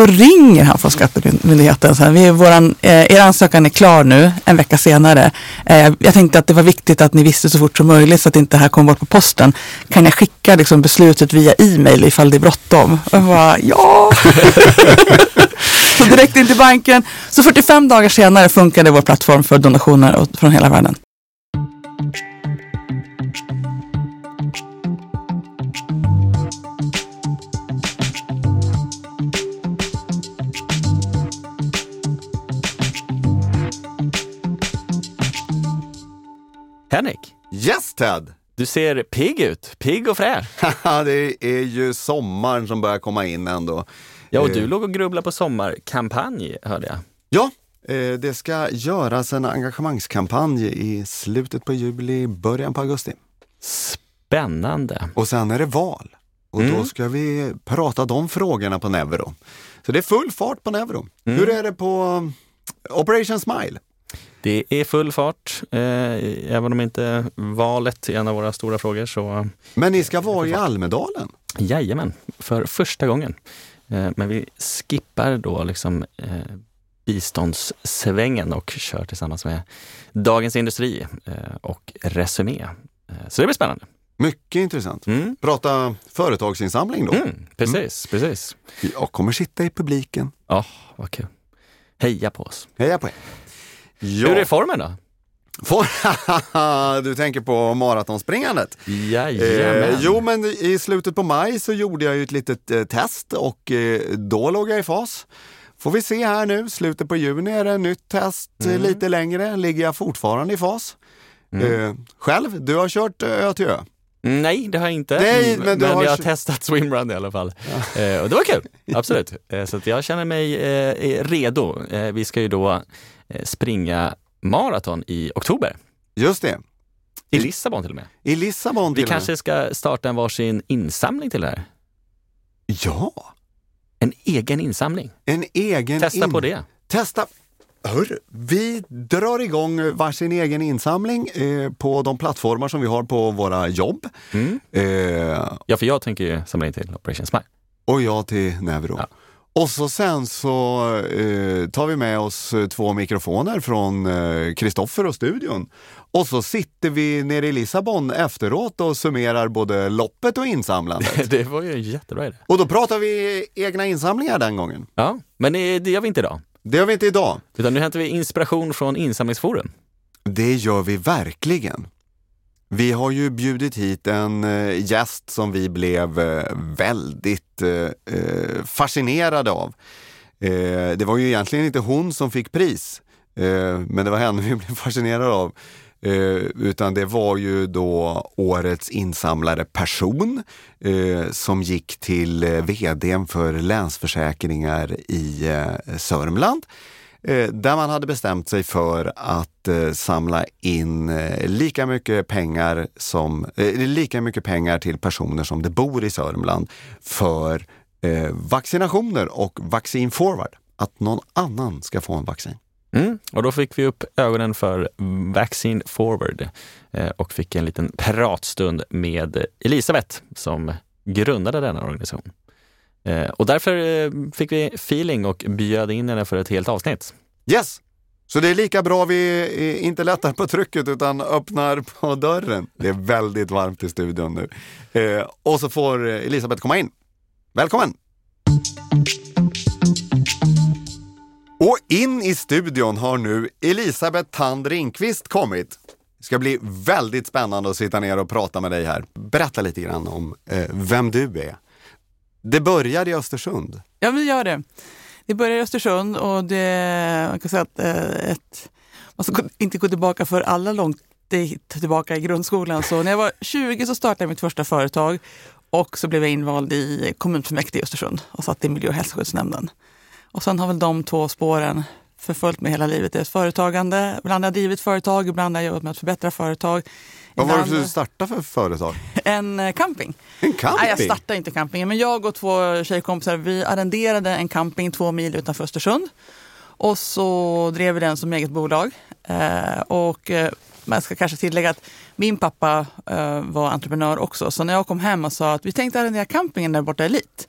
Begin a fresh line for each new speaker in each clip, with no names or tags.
då ringer han från Skattemyndigheten. Så här, vi, våran, eh, er ansökan är klar nu, en vecka senare. Eh, jag tänkte att det var viktigt att ni visste så fort som möjligt så att inte det här kom bort på posten. Kan jag skicka liksom, beslutet via e-mail ifall det är bråttom? Och jag bara, ja! så direkt in till banken. Så 45 dagar senare funkade vår plattform för donationer från hela världen.
Henrik,
Yes Ted!
du ser pigg ut. Pigg och fräsch.
Det är ju sommaren som börjar komma in ändå.
Ja, och
Eh.
du låg och grubblade på sommarkampanj, hörde jag.
Ja, eh, det ska göras en engagemangskampanj i slutet på juli, början på augusti.
Spännande.
Och sen är det val. Och
Mm.
då ska vi prata de frågorna på Neuro. Så det är full fart på Neuro.
Mm.
Hur är det på Operation Smile?
Det är full fart, eh, även om inte valet är en av våra stora frågor. Så
Men ni ska vara i Almedalen.
jajamän, för första gången. Eh, men vi skippar då liksom eh, biståndssvängen och kör tillsammans med Dagens Industri eh, och Resumé. Eh, så det blir spännande.
Mycket intressant.
Mm.
Prata företagsinsamling då.
Mm, precis, precis.
Jag kommer sitta i publiken.
Ja, vad kul. Heja på oss.
Heja på er. Ja.
Hur är formen då?
Du tänker på maratonspringandet?
Jajamän.
Eh, jo, men i slutet på maj så gjorde jag ju ett litet eh, test och eh, då låg jag i fas. Får vi se här nu, slutet på juni är det nytt test, eh,
Mm.
lite längre, ligger jag fortfarande i fas.
Mm.
Eh, själv, du har kört eh, ö till ö.
Nej, det har jag inte.
Nej, men du har
jag har testat swimrun i alla fall. Eh, och det var kul, absolut. Så jag känner mig redo. Vi ska ju då springa maraton i oktober.
Just det,
I Lissabon till och med.
i Lissabon
Vi
till med.
kanske ska starta en varsin insamling till det här.
Ja,
En egen insamling.
en egen...
Testa
in-
på det.
Testa! Hörru, vi drar igång varsin egen insamling eh, på de plattformar som vi har på våra jobb.
Mm.
Eh,
Ja, för jag tänker ju samla in till Operation Smile.
och jag till Neuro.
Ja.
Och så sen så eh, tar vi med oss eh, två mikrofoner från Kristoffer och studion. Och så sitter vi nere i Lissabon efteråt och summerar både loppet och insamlandet.
det var ju en jättebra idé.
och då pratar vi egna insamlingar den gången.
Ja, men det, det gör vi inte idag.
Det gör vi inte idag.
Utan nu hämtar vi inspiration från insamlingsforum.
Det gör vi verkligen. Vi har ju bjudit hit en eh, gäst som vi blev eh, väldigt eh, fascinerade av. Det var ju egentligen inte hon som fick pris, men det var henne vi blev fascinerade av. Utan det var ju då årets insamlare person som gick till vdn för Länsförsäkringar i Sörmland Eh, där man hade bestämt sig för att eh, samla in eh, lika mycket pengar som eh, lika mycket pengar till personer som det bor i Sörmland för eh, vaccinationer och vaccin forward. Att någon annan ska få en vaccin.
Mm. Och då fick vi upp ögonen för Vaccin Forward eh, och fick en liten pratstund med Elisabeth som grundade denna organisation. Eh, och därför eh, fick vi feeling och bjöd in henne för ett helt avsnitt.
Yes! Så det är lika bra vi inte lättar på trycket utan öppnar på dörren. Det är väldigt varmt i studion nu. Eh, och så får Elisabeth komma in. Välkommen! Och in i studion har nu Elisabeth Tand Ringqvist kommit. Det ska bli väldigt spännande att sitta ner och prata med dig här. Berätta lite grann om vem du är. Det började i Östersund.
Ja, vi gör det. Det börjar i Östersund och det, man kan säga att eh, ett, man ska inte gå tillbaka för alla långt tillbaka i grundskolan. Så när jag var 20 så startade jag mitt första företag och så blev jag invald i kommunfullmäktige i Östersund och satt i miljö och hälsoskyddsnämnden. Och sen har väl de två spåren förföljt mig hela livet. Det är ett företagande, ibland har jag drivit företag, ibland har jag jobbat med att förbättra företag.
Vad var det du startade för företag?
En eh, camping.
En camping?
Nej, jag startade inte campingen, men jag och två tjejkompisar vi arrenderade en camping två mil utanför Östersund. Och så drev vi den som eget bolag. Eh, och eh, man ska kanske tillägga att min pappa eh, var entreprenör också. Så när jag kom hem och sa att vi tänkte arrendera campingen där borta i Lit.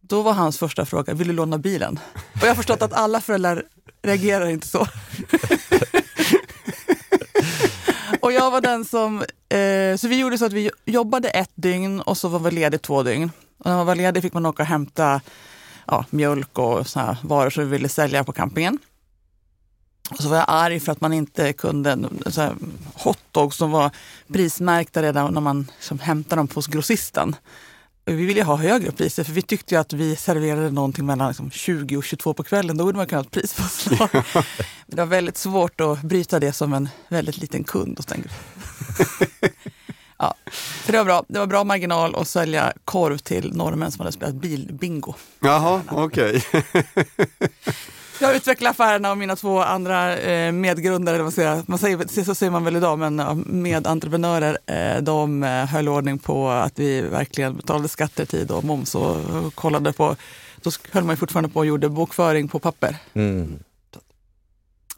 då var hans första fråga, vill du låna bilen? Och jag har förstått att alla föräldrar reagerar inte så. och jag var den som, eh, så vi gjorde så att vi jobbade ett dygn och så var vi lediga två dygn. Och när man var ledig fick man åka och hämta ja, mjölk och såna varor som vi ville sälja på campingen. Och så var jag arg för att man inte kunde, så här, hotdogs som var prismärkta redan när man liksom hämtade dem hos grossisten. Vi ville ha högre priser för vi tyckte att vi serverade någonting mellan liksom 20 och 22 på kvällen. Då borde man kunna ha ett prispåslag. Det var väldigt svårt att bryta det som en väldigt liten kund. Och ja, så det var bra. Det var bra marginal att sälja korv till norrmän som hade spelat bilbingo.
Jaha, okej. Okay.
Jag utvecklar affärerna och mina två andra eh, medgrundare, eller vad säger, man säger, så säger man väl idag, men ja, medentreprenörer, eh, de eh, höll ordning på att vi verkligen betalade skatter, tid och moms och, och kollade på, då höll man ju fortfarande på och gjorde bokföring på papper. Mm.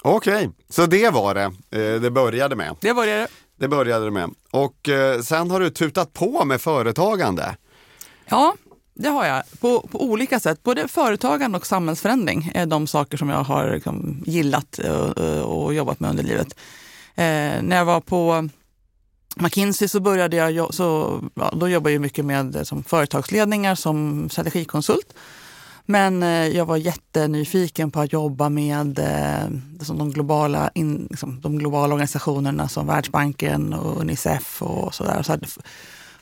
Okej, okay, så det var det eh, det började med?
Det började
det. började det med. Och eh, sen har du tutat på med företagande?
Ja, det har jag, på, på olika sätt. Både företagande och samhällsförändring är de saker som jag har liksom, gillat och, eh, och, jobbat med under livet. Eh, när jag var på McKinsey så började jag, så, ja, då jobbade jag mycket med som företagsledningar som strategikonsult. Men eh, jag var jättenyfiken på att jobba med eh, som de, globala in, liksom, de globala organisationerna som Världsbanken och Unicef och sådär. Så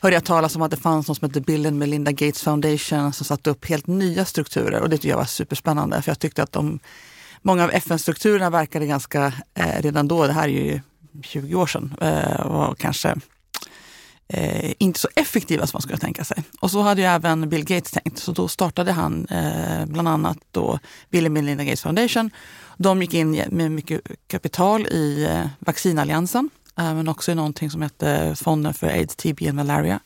hörde jag talas om att det fanns något som hette Bill and Melinda Gates Foundation som satte upp helt nya strukturer och det tyckte jag var superspännande för jag tyckte att de, många av FN-strukturerna verkade ganska, eh, redan då, det här är ju 20 år sedan, eh, var kanske eh, inte så effektiva som man skulle tänka sig. Och så hade ju även Bill Gates tänkt, så då startade han eh, bland annat då Bill and Melinda Gates Foundation. De gick in med mycket kapital i eh, vaccinalliansen Eh, men också i någonting som hette Fonden för AIDS, TB och Malaria.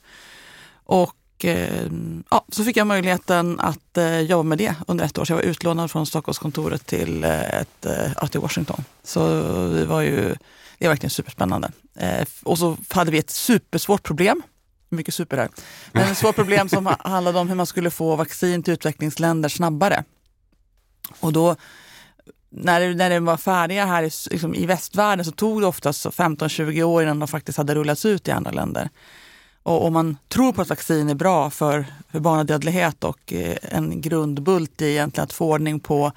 Och eh, ja, så fick jag möjligheten att eh, jobba med det under ett år. Så jag var utlånad från Stockholmskontoret till, eh, ett, eh, till Washington. Så det var ju det är verkligen superspännande. Eh, och så hade vi ett supersvårt problem. Mycket super här. Men ett svårt problem som handlade om hur man skulle få vaccin till utvecklingsländer snabbare. Och då när, när de var färdiga här i, liksom, i västvärlden så tog det oftast 15-20 år innan de faktiskt hade rullats ut i andra länder. Och om man tror på att vaccin är bra för, för barnadödlighet och eh, en grundbult i egentligen att få ordning på,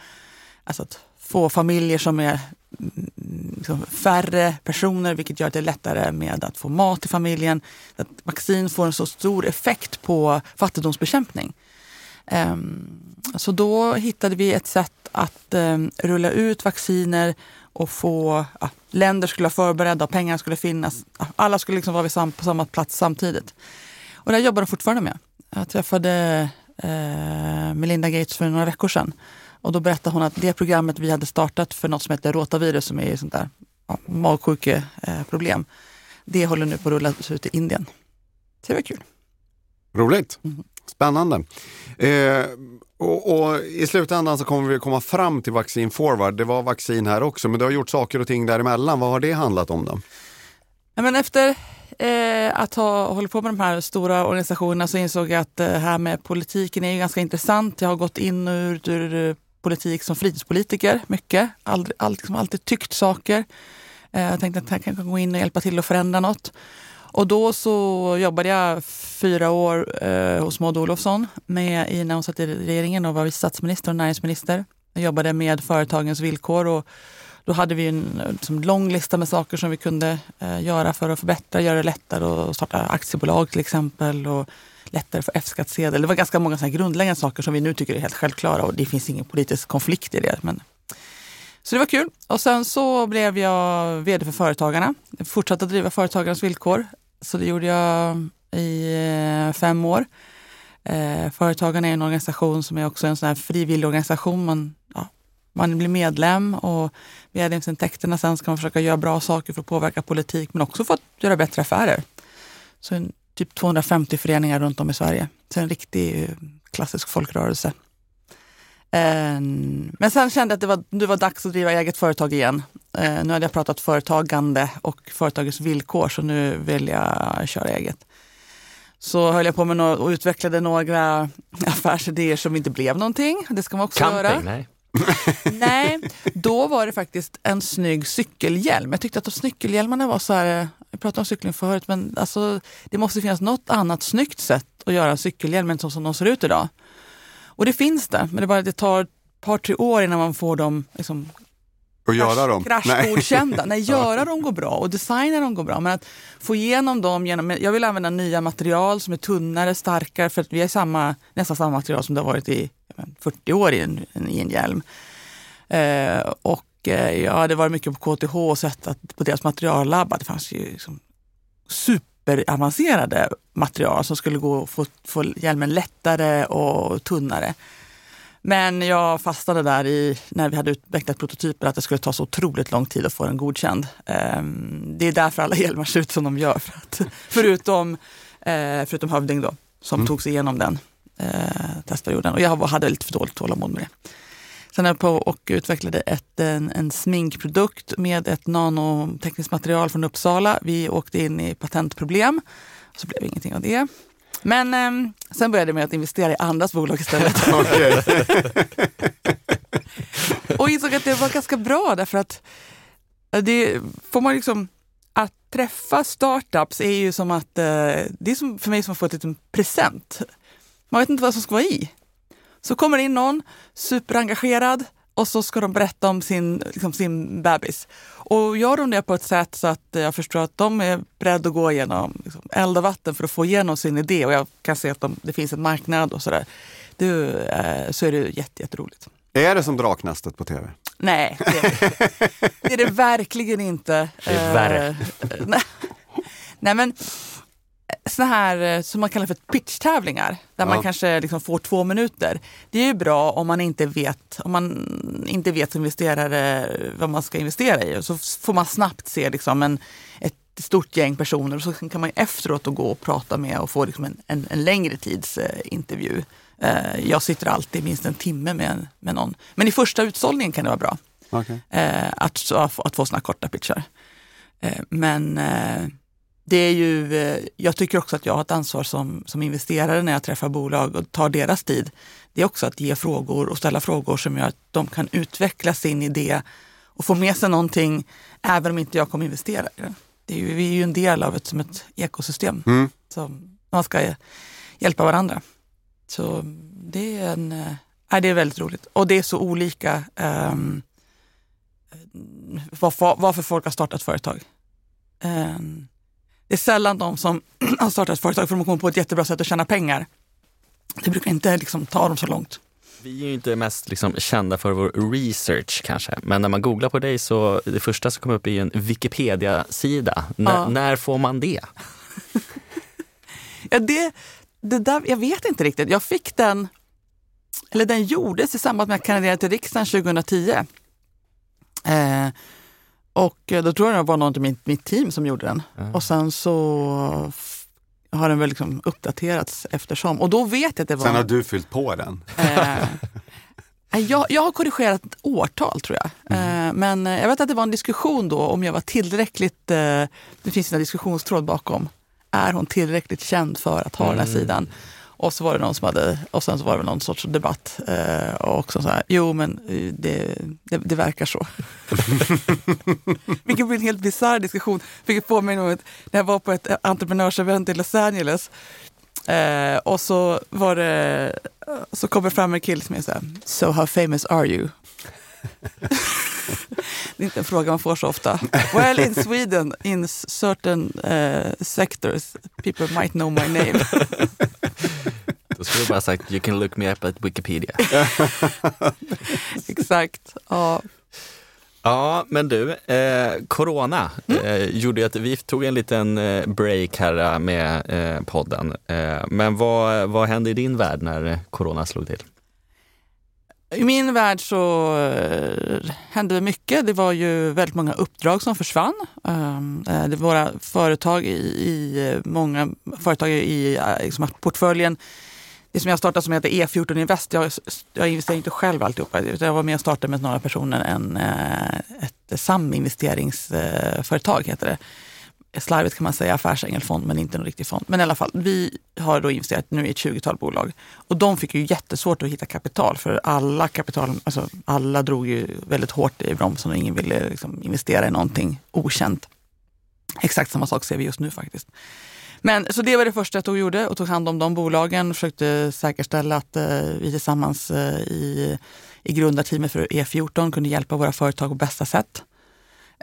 alltså att få familjer som är liksom, färre personer, vilket gör att det är lättare med att få mat till familjen. Att vaccin får en så stor effekt på fattigdomsbekämpning. Um, så då hittade vi ett sätt att ehm, rulla ut vacciner och få, ja, länder skulle vara förberedda och pengar skulle finnas. Alla skulle liksom vara sam, på samma plats samtidigt. Och det jobbar de fortfarande med. Jag träffade eh, Melinda Gates för några veckor sedan och då berättade hon att det programmet vi hade startat för något som heter rotavirus som är sånt där ja, magsjukeproblem. Det håller nu på att rullas ut i Indien. Så det var kul.
Roligt. Mm. Spännande. Eh, och, och, I slutändan så kommer vi komma fram till Vaccin Forward. Det var vaccin här också, men du har gjort saker och ting däremellan. Vad har det handlat om då?
Ja, men efter eh, att ha hållit på med de här stora organisationerna så insåg jag att det eh, här med politiken är ganska intressant. Jag har gått in ur, ur politik som fritidspolitiker mycket. Aldrig, all, liksom alltid tyckt saker. Eh, jag tänkte att jag kan gå in och hjälpa till att förändra något. Och då så jobbade jag fyra år eh, hos Maud Olofsson med, i, när hon satt i regeringen och var vice statsminister och näringsminister. Jag jobbade med företagens villkor och då hade vi en liksom, lång lista med saker som vi kunde eh, göra för att förbättra, göra det lättare att starta aktiebolag till exempel och lättare för F-skattsedel. Det var ganska många såna grundläggande saker som vi nu tycker är helt självklara och det finns ingen politisk konflikt i det. Men så det var kul. Och sen så blev jag vd för Företagarna. Jag fortsatte att driva Företagarnas villkor. Så det gjorde jag i eh, fem år. Eh, Företagarna är en organisation som är också en sån här frivillig organisation. Man, ja, man blir medlem och medlemsintäkterna sen ska man försöka göra bra saker för att påverka politik men också för att göra bättre affärer. Så en, typ 250 föreningar runt om i Sverige. Så en riktig eh, klassisk folkrörelse. Men sen kände jag att det var, det var dags att driva eget företag igen. Nu hade jag pratat företagande och företagets villkor så nu vill jag köra eget. så höll jag på med no och utvecklade några affärsidéer som inte blev någonting. Det ska man också
Camping?
göra.
Nej.
Nej, då var det faktiskt en snygg cykelhjälm. Jag tyckte att de cykelhjälmarna var så här, jag pratade om cykling förut, men alltså, det måste finnas något annat snyggt sätt att göra en cykelhjälm än så som de ser ut idag. Och det finns det, men det, bara, det tar ett par, tre år innan man får dem liksom,
Och göra dem?
kraschgodkända. Nej, göra dem går bra och designa dem går bra. Men att få igenom dem genom... Jag vill använda nya material som är tunnare, starkare för att vi har samma, nästan samma material som det har varit i 40 år i en, i en hjälm. Eh, och jag hade varit mycket på KTH och sett att på deras materiallabb att det fanns ju liksom superavancerade material som skulle gå få, få hjälmen lättare och tunnare. Men jag fastnade där i, när vi hade utvecklat prototyper, att det skulle ta så otroligt lång tid att få den godkänd. Ehm, det är därför alla hjälmar ser ut som de gör. För att, förutom, eh, förutom Hövding då, som
Mm.
tog sig igenom den eh, testperioden. Och jag hade lite för dåligt tålamod med det. Sen är jag på och utvecklade ett, en, en sminkprodukt med ett nanotekniskt material från Uppsala. Vi åkte in i patentproblem, så blev det ingenting av det. Men eh, sen började jag med att investera i andras bolag istället. Och insåg att det var ganska bra därför att det får man liksom att träffa startups är ju som att, eh, det är som för mig som att få ett liten present. Man vet inte vad som ska vara i. Så kommer in någon superengagerad och så ska de berätta om sin, liksom sin bebis. Och gör de det på ett sätt så att jag förstår att de är beredda att gå igenom liksom, eld och vatten för att få igenom sin idé och jag kan se att de, det finns en marknad och sådär. Det, eh, så är det jätte, jätteroligt.
Är det som Draknästet på tv?
Nej, det är, det är det verkligen inte.
Det är värre.
Eh, nej. nej, men såna här eh, som man kallar för pitchtävlingar, där
Ja.
man kanske liksom får två minuter. Det är ju bra om man inte vet, om man inte vet som investerare vad man ska investera i. Så får man snabbt se liksom en, ett stort gäng personer och så kan man efteråt gå och prata med och få liksom en, en, en längre tids eh, intervju. Eh, jag sitter alltid minst en timme med, med någon. Men i första utsållningen kan det vara bra eh, att, att, få- att få såna korta pitchar. Men det är ju, eh, jag tycker också att jag har ett ansvar som, som investerare när jag träffar bolag och tar deras tid. Det är också att ge frågor och ställa frågor som gör att de kan utveckla sin idé och få med sig någonting även om inte jag kommer investera i det. det är ju, vi är ju en del av ett, som ett ekosystem
Mm.
som man ska hjälpa varandra. Så det är, en, nej, det är väldigt roligt. Och det är så olika um, varför, varför folk har startat företag. Ehm, det är sällan de som har startat företag för de kommer på ett jättebra sätt att tjäna pengar. Det brukar inte liksom, ta dem så långt.
Vi är ju inte mest liksom kända för vår research kanske, men när man googlar på dig så det första som kommer upp är en Wikipedia-sida.
Ja.
När får man det?
Ja, det, det där, jag vet inte riktigt. Jag fick den, eller den gjordes i samband med att jag kandiderade till riksdagen 2010. Eh, och då tror jag det var någon i mitt, mitt team som gjorde den.
Ja.
Och sen så har den väl liksom uppdaterats eftersom. Och då vet jag att det var...
Sen har du fyllt på den.
Eh, jag, jag har korrigerat årtal tror jag. Eh, men eh, jag vet att det var en diskussion då om jag var tillräckligt, eh, det finns en diskussionstråd bakom. Är hon tillräckligt känd för att ha den här
Mm.
sidan? Och så var det någon som hade, och sen så var det någon sorts debatt. Eh, och också så här, jo men eh, det, det, det verkar så. Vilket blir en helt bisarr diskussion. Fick påminna om ett, när jag var på ett entreprenörsevent i Los Angeles. Eh, och så var det, så kommer fram en kille som är så här, So how famous are you? det är inte en fråga man får så ofta. Well in Sweden, in certain uh, sectors, people might know my name.
Skulle bara sagt you can look me up at Wikipedia.
Exakt. Ja.
Ja, men du, eh, corona eh, gjorde ju att vi tog en liten eh, break här eh, med eh, podden. Eh, men vad, vad hände i din värld när corona slog till?
I min värld så hände det mycket. Det var ju väldigt många uppdrag som försvann. Um, eh, det var våra företag i, i många företag i liksom portföljen. Det som jag startade som heter E14 Invest, jag, jag investerar inte själv alltihopa. utan Jag var med och startade med några personer en, eh, ett saminvesteringsföretag eh, heter det. slarvigt kan man säga affärsängelfond men inte någon riktig fond. Men i alla fall, vi har då investerat nu i ett 20-tal bolag. Och de fick ju jättesvårt att hitta kapital för alla kapital, alltså alla drog ju väldigt hårt i bromsen och ingen ville liksom investera i någonting okänt. Exakt samma sak ser vi just nu faktiskt. Men, så det var det första jag tog gjorde och tog hand om de bolagen och försökte säkerställa att eh, vi tillsammans eh, i, i grundarteamet för E14 kunde hjälpa våra företag på bästa sätt.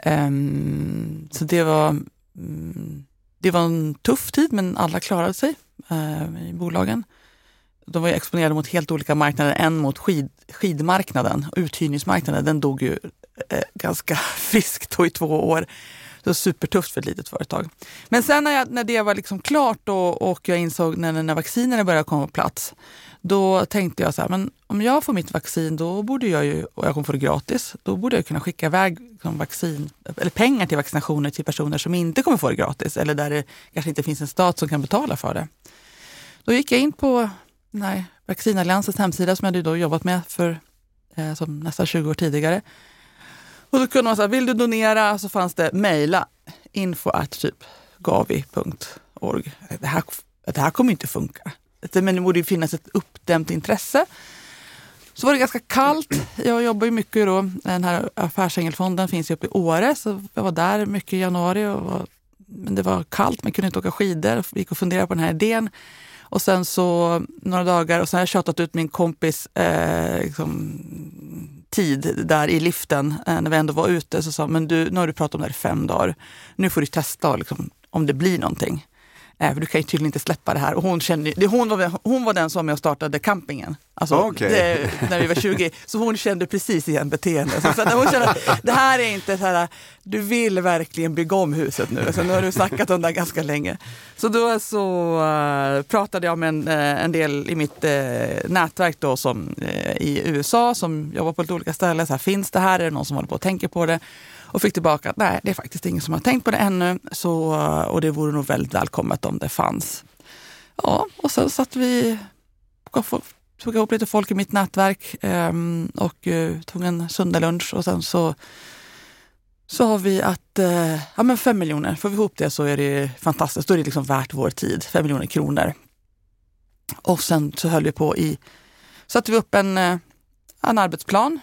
Um, så det var, um, det var en tuff tid men alla klarade sig uh, i bolagen. De var exponerade mot helt olika marknader. En mot skid, skidmarknaden, uthyrningsmarknaden. Den dog ju uh, ganska friskt då i två år. Det var supertufft för ett litet företag. Men sen när, jag, när det var liksom klart och, och jag insåg när, när vaccinerna började komma på plats, då tänkte jag så här, men om jag får mitt vaccin då borde jag ju, och jag kommer få det gratis, då borde jag kunna skicka iväg liksom vaccin, eller pengar till vaccinationer till personer som inte kommer få det gratis eller där det kanske inte finns en stat som kan betala för det. Då gick jag in på nej, Vaccinalliansens hemsida som jag hade då jobbat med för eh, som nästan 20 år tidigare. Och då kunde man säga, vill du donera så fanns det mejla info at typ gavi.org. Det här, det här kommer inte funka. Men det borde finnas ett uppdämt intresse. Så var det ganska kallt. Jag jobbar ju mycket då. Den här affärsängelfonden finns ju uppe i Åre, så jag var där mycket i januari. Och var, men det var kallt, man kunde inte åka skidor. Vi gick och funderade på den här idén. Och sen så några dagar och sen har jag tjatat ut min kompis eh, liksom, tid där i liften eh, när vi ändå var ute. Så sa men du, nu har du pratat om det här i fem dagar. Nu får du testa liksom, om det blir någonting. Eh, för du kan ju tydligen inte släppa det här. Och hon, kände, hon, var, hon var den som och startade campingen. Alltså,
okay.
det, när vi var 20. Så hon kände precis igen beteendet. Så, så hon kände att det här är inte så här, du vill verkligen bygga om huset nu. Så nu har du snackat om det ganska länge. Så då så uh, pratade jag med en, uh, en del i mitt uh, nätverk då som, i USA som jobbar på lite olika ställen. Så här, finns det här? Är det någon som håller på att tänka på det? Och fick tillbaka att nej, det är faktiskt ingen som har tänkt på det ännu så, och det vore nog väldigt välkommet om det fanns. Ja, och sen satt vi tog ihop lite folk i mitt nätverk ehm, och eh, tog en söndagslunch och sen så sa vi att eh, ja, men fem miljoner, får vi ihop det så är det fantastiskt. Då är det liksom värt vår tid, fem miljoner kronor. Och sen så höll vi på i, satte vi upp en, eh, en arbetsplan,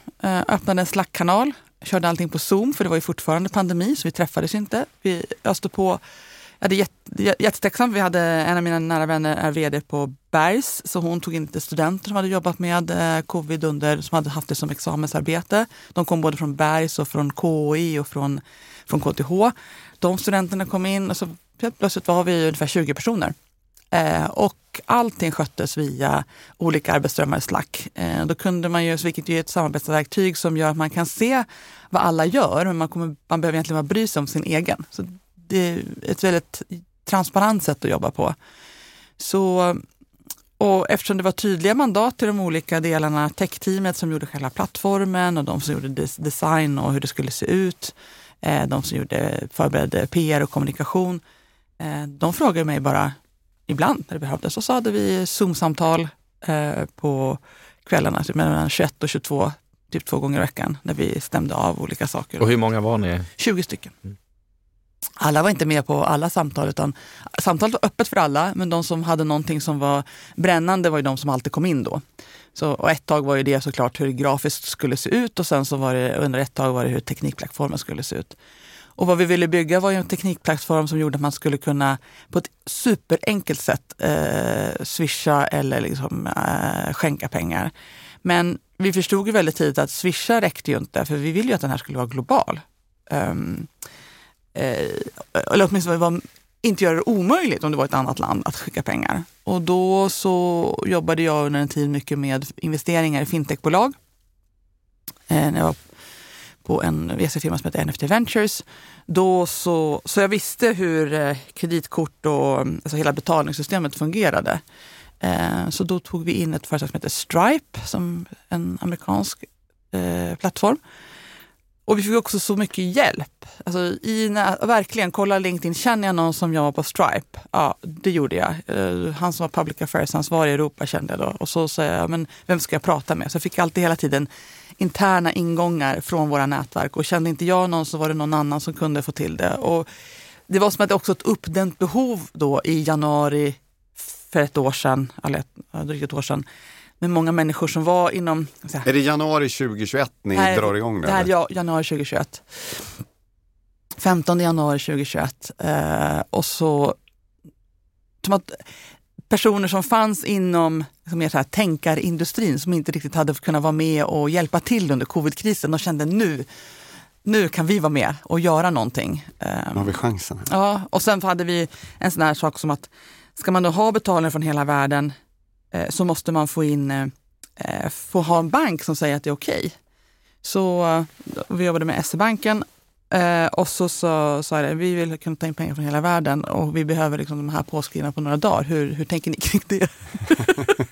öppnade en Slack-kanal körde allting på Zoom, för det var ju fortfarande pandemi, så vi träffades inte. Vi, jag stod på, jag hade jättetacksam, vi hade en av mina nära vänner är vd på Bergs, så hon tog in lite studenter som hade jobbat med eh, covid under, som hade haft det som examensarbete. De kom både från Bergs och från KI och från, från KTH. De studenterna kom in och så plötsligt var vi ungefär 20 personer. Eh, och allting sköttes via olika arbetsströmmar i Slack. Eh, då kunde man ju, vilket är ett samarbetsverktyg som gör att man kan se vad alla gör, men man, kommer, man behöver egentligen bara bry sig om sin egen. Så det är ett väldigt transparent sätt att jobba på. Så, och eftersom det var tydliga mandat till de olika delarna, techteamet som gjorde själva plattformen och de som gjorde design och hur det skulle se ut, eh, de som gjorde, förberedde PR och kommunikation, eh, de frågade mig bara, ibland när det behövdes. Och så hade vi Zoom-samtal eh, på kvällarna, typ mellan 21 och 22, typ två gånger i veckan, när vi stämde av olika saker.
Och hur många var ni?
20 stycken. Mm. Alla var inte med på alla samtal, utan samtalet var öppet för alla, men de som hade någonting som var brännande var ju de som alltid kom in då. Så, och ett tag var ju det såklart hur det grafiskt skulle se ut och sen så var det under ett tag var det hur teknikplattformen skulle se ut. Och vad vi ville bygga var ju en teknikplattform som gjorde att man skulle kunna på ett superenkelt sätt eh, swisha eller liksom, eh, skänka pengar. Men vi förstod ju väldigt tidigt att swisha räckte ju inte, för vi ville ju att den här skulle vara global. Um, eh, eller åtminstone var, inte göra det omöjligt om det var ett annat land att skicka pengar. Och då så jobbade jag under en tid mycket med investeringar i fintechbolag. Eh, när jag var på en VC-firma som heter NFT Ventures. Då så, så jag visste hur eh, kreditkort och alltså hela betalningssystemet fungerade. Eh, så då tog vi in ett företag som heter Stripe, som en amerikansk eh, plattform. Och vi fick också så mycket hjälp. Alltså i, verkligen, kolla LinkedIn. Känner jag någon som jobbar på Stripe? Ja, det gjorde jag. Eh, han som var public affairs-ansvarig i Europa kände jag då. Och så sa jag, men vem ska jag prata med? Så jag fick alltid hela tiden interna ingångar från våra nätverk och kände inte jag någon så var det någon annan som kunde få till det. Och det var som att det också ett uppdämt behov då i januari för ett år sedan, eller drygt ett år sedan, med många människor som var inom...
Säga, är det januari 2021 ni här, drar igång
det? Det här är januari 2021. 15 januari 2021. Eh, och så... Som att personer som fanns inom som mer så här, tänkarindustrin som inte riktigt hade kunnat vara med och hjälpa till under covidkrisen. De kände nu, nu kan vi vara med och göra någonting.
Nu har vi chansen.
Ja, och sen hade vi en sån här sak som att ska man då ha betalningar från hela världen eh, så måste man få in, eh, få ha en bank som säger att det är okej. Okay. Så vi jobbade med SE-banken Eh, och så sa jag vi vill kunna ta in pengar från hela världen och vi behöver liksom de här påskrivna på några dagar. Hur, hur tänker ni kring det?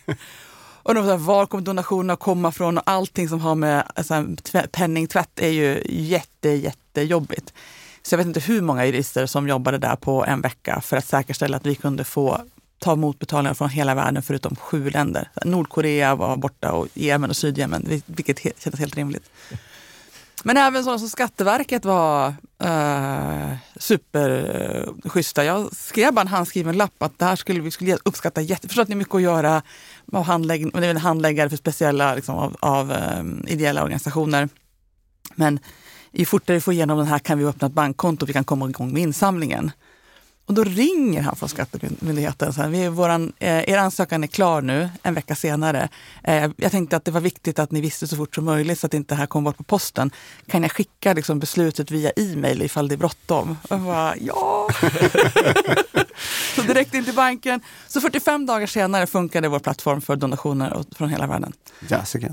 och de sa, var kommer donationerna komma från? Och allting som har med alltså, penningtvätt är ju jätte, jättejobbigt. Så jag vet inte hur många jurister som jobbade där på en vecka för att säkerställa att vi kunde få ta emot betalningar från hela världen förutom sju länder. Nordkorea var borta och Jemen och Sydjemen, vilket kändes helt rimligt. Men även sådana som Skatteverket var eh, superschyssta. Eh, Jag skrev bara en handskriven lapp att det här skulle vi skulle uppskatta jätte... Förstår att ni har mycket att göra med handlägg, med handläggare för speciella liksom, av, av um, ideella organisationer. Men ju fortare vi får igenom den här kan vi öppna ett bankkonto och vi kan komma igång med insamlingen. Och då ringer han från Skattemyndigheten. Så här, vi, våran, eh, er ansökan är klar nu, en vecka senare. Eh, jag tänkte att det var viktigt att ni visste så fort som möjligt så att inte det här kom bort på posten. Kan jag skicka liksom, beslutet via e-mail ifall det är bråttom? Och jag bara, ja! så direkt in till banken. Så 45 dagar senare funkade vår plattform för donationer från hela världen.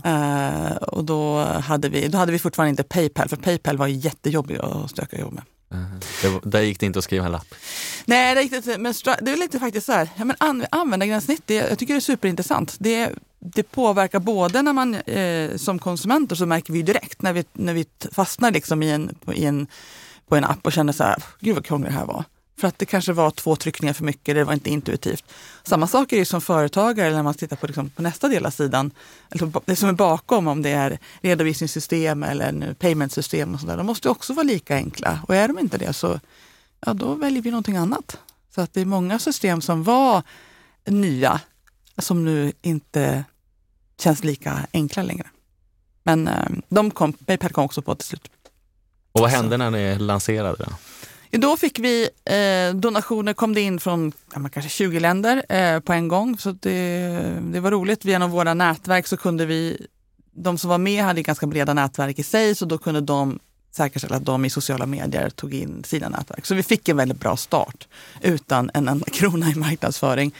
Eh, och då hade, vi, då hade vi fortfarande inte Paypal, för Paypal var jättejobbig att stöka jobb med. Uh-huh.
Det, där gick det inte att skriva en lapp?
Nej, det gick inte. Men det är lite faktiskt så här, ja, men an, användargränssnitt, det, jag tycker det är superintressant. Det, det påverkar både när man eh, som konsumenter så märker vi direkt när vi, när vi fastnar liksom i en, i en, på en app och känner så här, gud vad krångligt det här var. För att det kanske var två tryckningar för mycket, det var inte intuitivt. Samma sak är ju som företagare när man tittar på, liksom, på nästa del av sidan. Eller det som är bakom, om det är redovisningssystem eller paymentsystem och sådär. De måste också vara lika enkla. Och är de inte det så ja, då väljer vi någonting annat. Så att det är många system som var nya som nu inte känns lika enkla längre. Men eh, de kom, Paypal kom också på till slut.
Och vad hände när ni lanserade? Då?
Då fick vi eh, donationer, kom det in från ja, kanske 20 länder eh, på en gång. Så det, det var roligt. Genom våra nätverk så kunde vi, de som var med hade ganska breda nätverk i sig, så då kunde de säkerställa att de i sociala medier tog in sina nätverk. Så vi fick en väldigt bra start utan en enda krona i marknadsföring.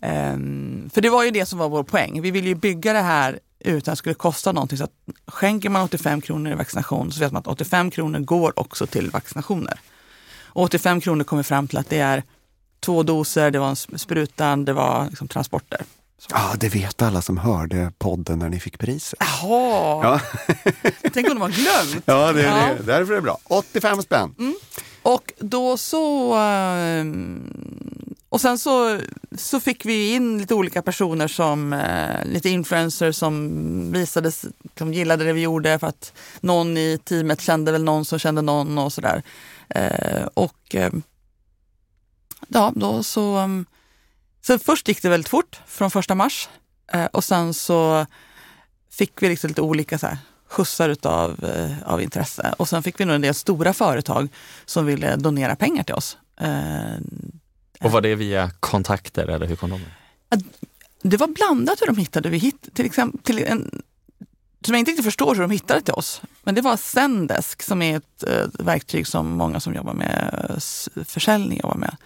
Um, för det var ju det som var vår poäng. Vi ville ju bygga det här utan att det skulle kosta någonting. Så att skänker man 85 kronor i vaccination så vet man att 85 kronor går också till vaccinationer. 85 kronor kom vi fram till att det är två doser, det var en sprutan, det var liksom transporter.
Ja, ah, det vet alla som hörde podden när ni fick priset.
Jaha! Ja. Tänk om de har glömt.
Ja, det är ja. det. därför är det bra. 85 spänn. Mm.
Och då så... Ehm, och sen så, så fick vi in lite olika personer som eh, lite influencers som visade, som gillade det vi gjorde för att någon i teamet kände väl någon som kände någon och sådär. Eh, och eh, ja, då så... Um, så först gick det väldigt fort från första mars eh, och sen så fick vi liksom lite olika så här, skjutsar utav, av intresse. Och sen fick vi nog en del stora företag som ville donera pengar till oss.
Och var det via kontakter eller hur kom de?
Det var blandat hur de hittade. Vi hitt, till exempel, till en, som jag inte riktigt förstår hur de hittade till oss. Men det var Zendesk som är ett eh, verktyg som många som jobbar med eh, försäljning jobbar med.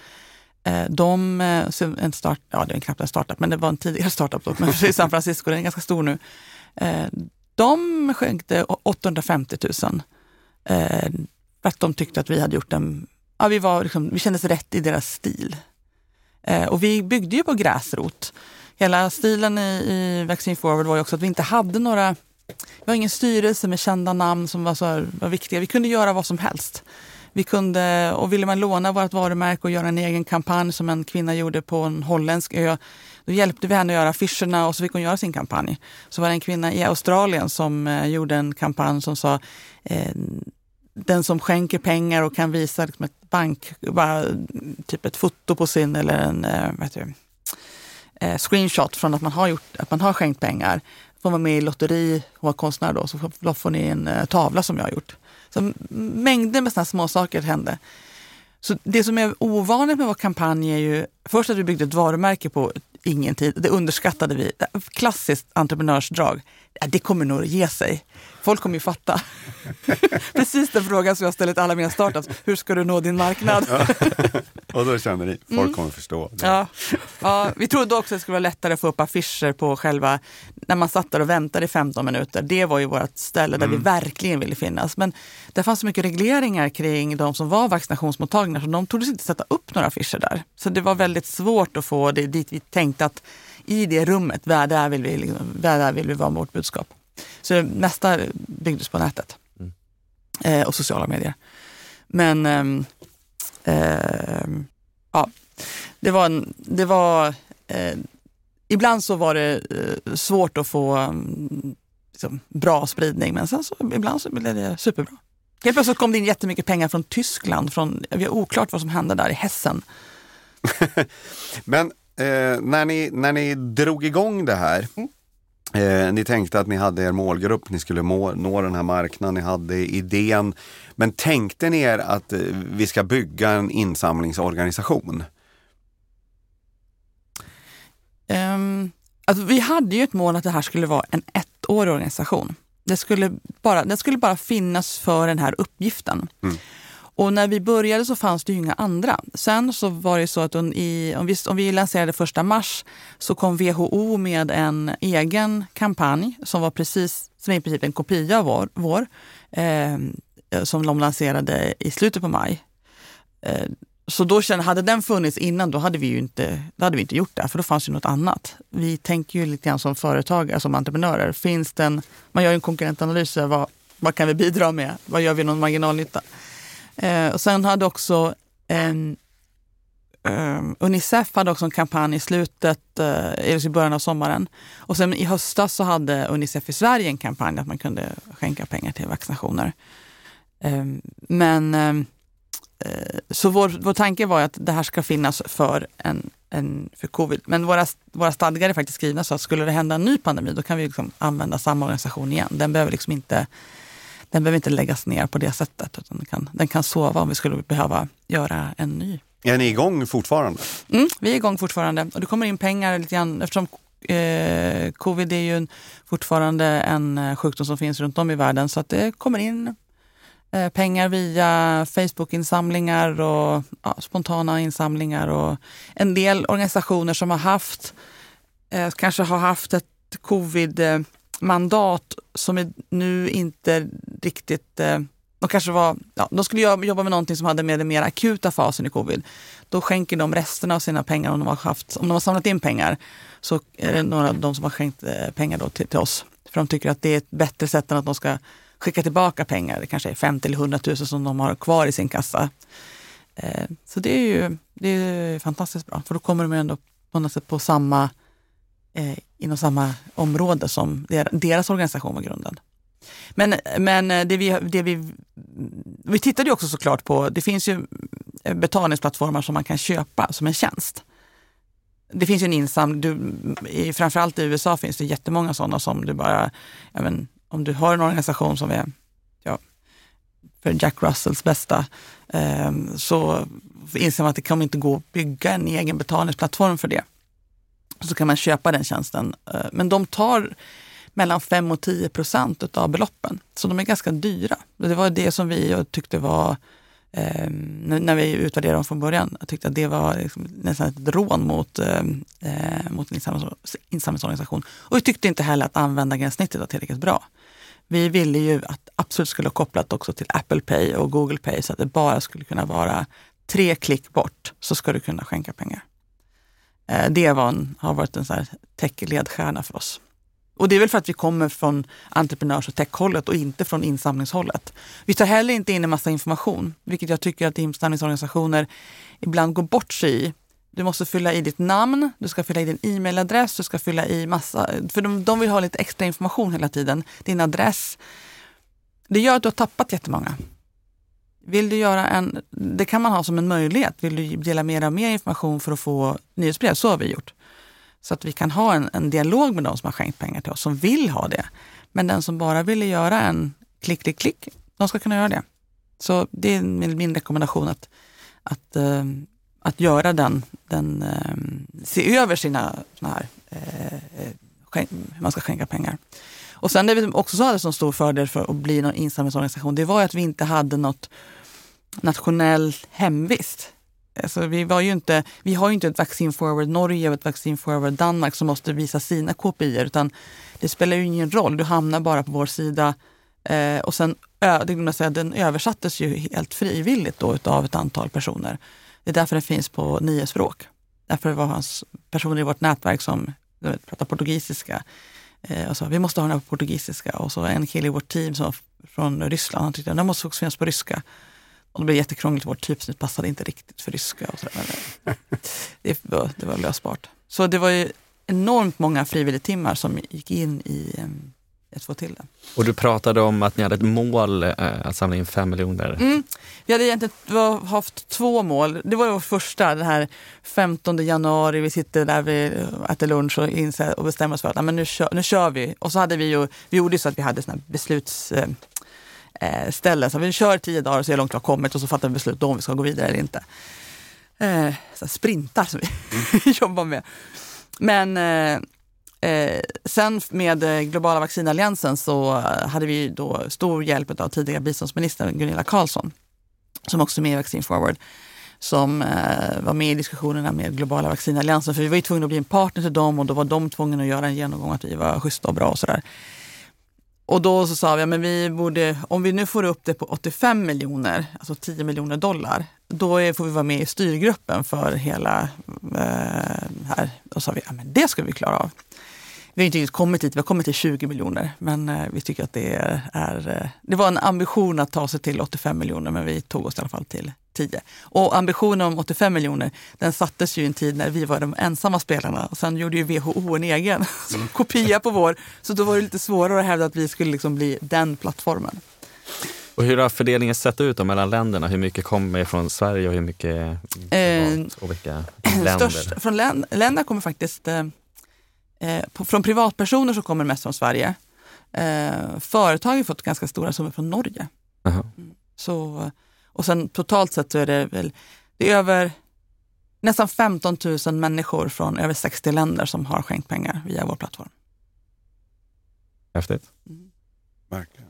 Eh, de, eh, en start, ja det är knappt en startup, men det var en tidigare startup då, men i San Francisco, den är ganska stor nu. Eh, de skänkte 850 000 för att de tyckte att vi hade gjort en, ja vi, var liksom, vi kändes rätt i deras stil. Eh, och vi byggde ju på gräsrot. Hela stilen i, i Vaccine Forward var ju också att vi inte hade några vi har ingen styrelse med kända namn som var, så var viktiga. Vi kunde göra vad som helst. Vi kunde, och ville man låna vårt varumärke och göra en egen kampanj som en kvinna gjorde på en holländsk ö, då hjälpte vi henne att göra affischerna och så fick hon göra sin kampanj. Så var det en kvinna i Australien som eh, gjorde en kampanj som sa eh, den som skänker pengar och kan visa liksom, ett bank, bara typ ett foto på sin eller en eh, vad heter det, eh, screenshot från att man har, gjort, att man har skänkt pengar. Får var med i lotteri och vara konstnär då så får, får ni en eh, tavla som jag har gjort. Så mängder med sådana små saker hände. Så det som är ovanligt med vår kampanj är ju först att vi byggde ett varumärke på ingen tid. Det underskattade vi. Klassiskt entreprenörsdrag. Det kommer nog att ge sig. Folk kommer ju fatta. Precis den frågan som jag ställer till alla mina startups. Hur ska du nå din marknad?
och då känner ni, folk mm. kommer förstå.
Ja. ja, vi trodde också att det skulle vara lättare att få upp affischer på själva, när man satt där och väntade i 15 minuter. Det var ju vårt ställe där mm. vi verkligen ville finnas. Men det fanns så mycket regleringar kring de som var vaccinationsmottagningar så de trodde inte sätta upp några affischer där. Så det var väldigt svårt att få det dit vi tänkte att i det rummet, där vill vi, liksom, där vill vi vara med vårt budskap. Så det mesta byggdes på nätet mm. eh, och sociala medier. Men eh, ja, det var, en, det var eh, ibland så var det eh, svårt att få mm, liksom, bra spridning, men sen så, ibland så blev det superbra. Helt plötsligt kom det in jättemycket pengar från Tyskland. Från, vi har oklart vad som hände där i Hessen.
men eh, när, ni, när ni drog igång det här, mm. Eh, ni tänkte att ni hade er målgrupp, ni skulle må, nå den här marknaden, ni hade idén. Men tänkte ni er att eh, vi ska bygga en insamlingsorganisation?
Um, alltså vi hade ju ett mål att det här skulle vara en ettårig organisation. Det skulle bara, den skulle bara finnas för den här uppgiften. Mm. Och när vi började så fanns det ju inga andra. Sen så var det så att i, om, vi, om vi lanserade första mars så kom WHO med en egen kampanj som var precis, som i princip en kopia av vår, vår eh, eh, som de lanserade i slutet på maj. Eh, så då kände, hade den funnits innan, då hade vi ju inte, då hade vi inte gjort det, för då fanns ju något annat. Vi tänker ju lite grann som företagare, som entreprenörer. Finns den, man gör en konkurrentanalys, vad, vad kan vi bidra med? Vad gör vi någon marginalnytta? Eh, och sen hade också eh, Unicef hade också en kampanj i slutet, eh, i början av sommaren. Och sen i höstas så hade Unicef i Sverige en kampanj att man kunde skänka pengar till vaccinationer. Eh, men ehm, eh, så vår, vår tanke var att det här ska finnas för, en, en, för covid. Men våra, våra stadgar är faktiskt skrivna så att skulle det hända en ny pandemi då kan vi liksom använda samma organisation igen. Den behöver liksom inte den behöver inte läggas ner på det sättet. Utan den, kan, den kan sova om vi skulle behöva göra en ny.
Är ni igång fortfarande?
Mm, vi är igång fortfarande och det kommer in pengar lite grann eftersom eh, covid är ju en, fortfarande en eh, sjukdom som finns runt om i världen så att det kommer in eh, pengar via Facebook-insamlingar och ja, spontana insamlingar och en del organisationer som har haft, eh, kanske har haft ett covid eh, mandat som är nu inte riktigt... Eh, de kanske var, ja, de skulle jobba med någonting som hade med den mer akuta fasen i covid. Då skänker de resterna av sina pengar, om de har, haft, om de har samlat in pengar, så är det några av de som har skänkt eh, pengar då till, till oss. För de tycker att det är ett bättre sätt än att de ska skicka tillbaka pengar. Det kanske är 50 eller 100 000 som de har kvar i sin kassa. Eh, så det är ju det är fantastiskt bra, för då kommer de ändå på något sätt på samma eh, inom samma område som deras organisation var grundad. Men, men eh, det vi, det vi, vi tittade ju också såklart på, det finns ju eh, betalningsplattformar som man kan köpa som en tjänst. Det finns ju en insamling, framförallt i USA finns det jättemånga sådana som du bara, men, om du har en organisation som är ja, för Jack Russells bästa, eh, så inser man att det kommer inte gå att bygga en egen betalningsplattform för det så kan man köpa den tjänsten. Eh, men de tar mellan 5 och 10 procent av beloppen. Så de är ganska dyra. Det var det som vi tyckte var, eh, när vi utvärderade dem från början, jag tyckte att det var liksom nästan ett rån mot, eh, eh mot en insamlingsorganisation. Och vi tyckte inte heller att användargränssnittet var tillräckligt bra. Vi ville ju att absolut skulle ha kopplat också till Apple Pay och Google Pay så att det bara skulle kunna vara tre klick bort så ska du kunna skänka pengar. Eh, det var en, har varit en tech-ledstjärna för oss. Och det är väl för att vi kommer från entreprenörs och techhållet och inte från insamlingshållet. Vi tar heller inte in en massa information, vilket jag tycker att insamlingsorganisationer ibland går bort sig i. Du måste fylla i ditt namn, du ska fylla i din e-mailadress, du ska fylla i massa... För de, de vill ha lite extra information hela tiden. Din adress. Det gör att du har tappat jättemånga vill du göra en, det kan man ha som en möjlighet. Vill du dela med dig av mer information för att få nyhetsbrev? Så har vi gjort. Så att vi kan ha en, en dialog med de som har skänkt pengar till oss, som vill ha det. Men den som bara ville göra en klick, klick, klick, de ska kunna göra det. Så det är min, min rekommendation att, att, äh, att göra den, den äh, se över sina såna här, eh, uh, hur man ska skänka pengar. Och sen det vi också hade som stor fördel för att bli en insamlingsorganisation, det var att vi inte hade något nationell hemvist. Alltså vi, var ju inte, vi har ju inte ett Vaccine Forward Norge och ett Vaccine Forward Danmark som måste visa sina KPI utan det spelar ju ingen roll. Du hamnar bara på vår sida. Eh, och sen, det säga, den översattes ju helt frivilligt då utav ett antal personer. Det är därför den finns på nio språk. Därför var hans personer i vårt nätverk som pratar portugisiska. Eh, och sa vi måste ha den här på portugisiska. Och så en kille i vårt team som från Ryssland, han tyckte att den måste också finnas på ryska. Och det blev jättekrångligt, vårt typsnitt passade inte riktigt för ryska. Och så där. Men eh, det, var, det var lösbart. Så det var ju enormt många frivilligtimmar som gick in i att få till det.
Och du pratade om att ni hade ett mål eh, att samla in fem miljoner.
Mm. Vi hade egentligen haft två mål. Det var vårt första, den här 15 januari, vi sitter där, vi äter lunch och, inser, och bestämmer oss för att men nu, kör, nu kör vi. Och så hade vi ju, vi gjorde så att vi hade såna besluts eh, eh. Så vi kör tio dagar och ser hur långt vi har kommit och så fattar vi beslut om vi ska gå vidare eller inte. Eh, så sprintar som vi mm. jobbar med. Men eh, eh, sen med eh, Globala vaccinalliansen så eh, hade vi då stor hjälp av tidigare biståndsministern Gunilla Carlsson, som också är med i Vaccine Forward, som eh, var med i diskussionerna med Globala vaccinalliansen. För vi var ju tvungna att bli en partner till dem och då var de tvungna att göra en genomgång att vi var schyssta och bra och sådär. Och då så sa vi, att vi borde, om vi nu får upp det på 85 miljoner, alltså 10 miljoner dollar, då är, får vi vara med i styrgruppen för hela eh, här. Då sa vi, ja men det ska vi klara av. Vi har inte kommit dit, vi har kommit till 20 miljoner, men eh, vi tycker att det är, är, eh, det var en ambition att ta sig till 85 miljoner, men vi tog oss i alla fall till 10. Och ambitionen om 85 miljoner, den sattes ju i en tid när vi var de ensamma spelarna. Och sen gjorde ju WHO en egen mm. kopia på vår, så då var det lite svårare att hävda att vi skulle liksom bli den plattformen.
Och hur har fördelningen sett ut då mellan länderna? Hur mycket kommer från Sverige och hur mycket eh, och vilka länder? Störst,
från län, länder kommer faktiskt eh, eh, på, från privatpersoner så kommer det mest från Sverige. Eh, företag har fått ganska stora summor från Norge. Mm. Så, och sen totalt sett så är det väl det är över nästan 15 000 människor från över 60 länder som har skänkt pengar via vår plattform.
Häftigt. Mm.
Verkligen.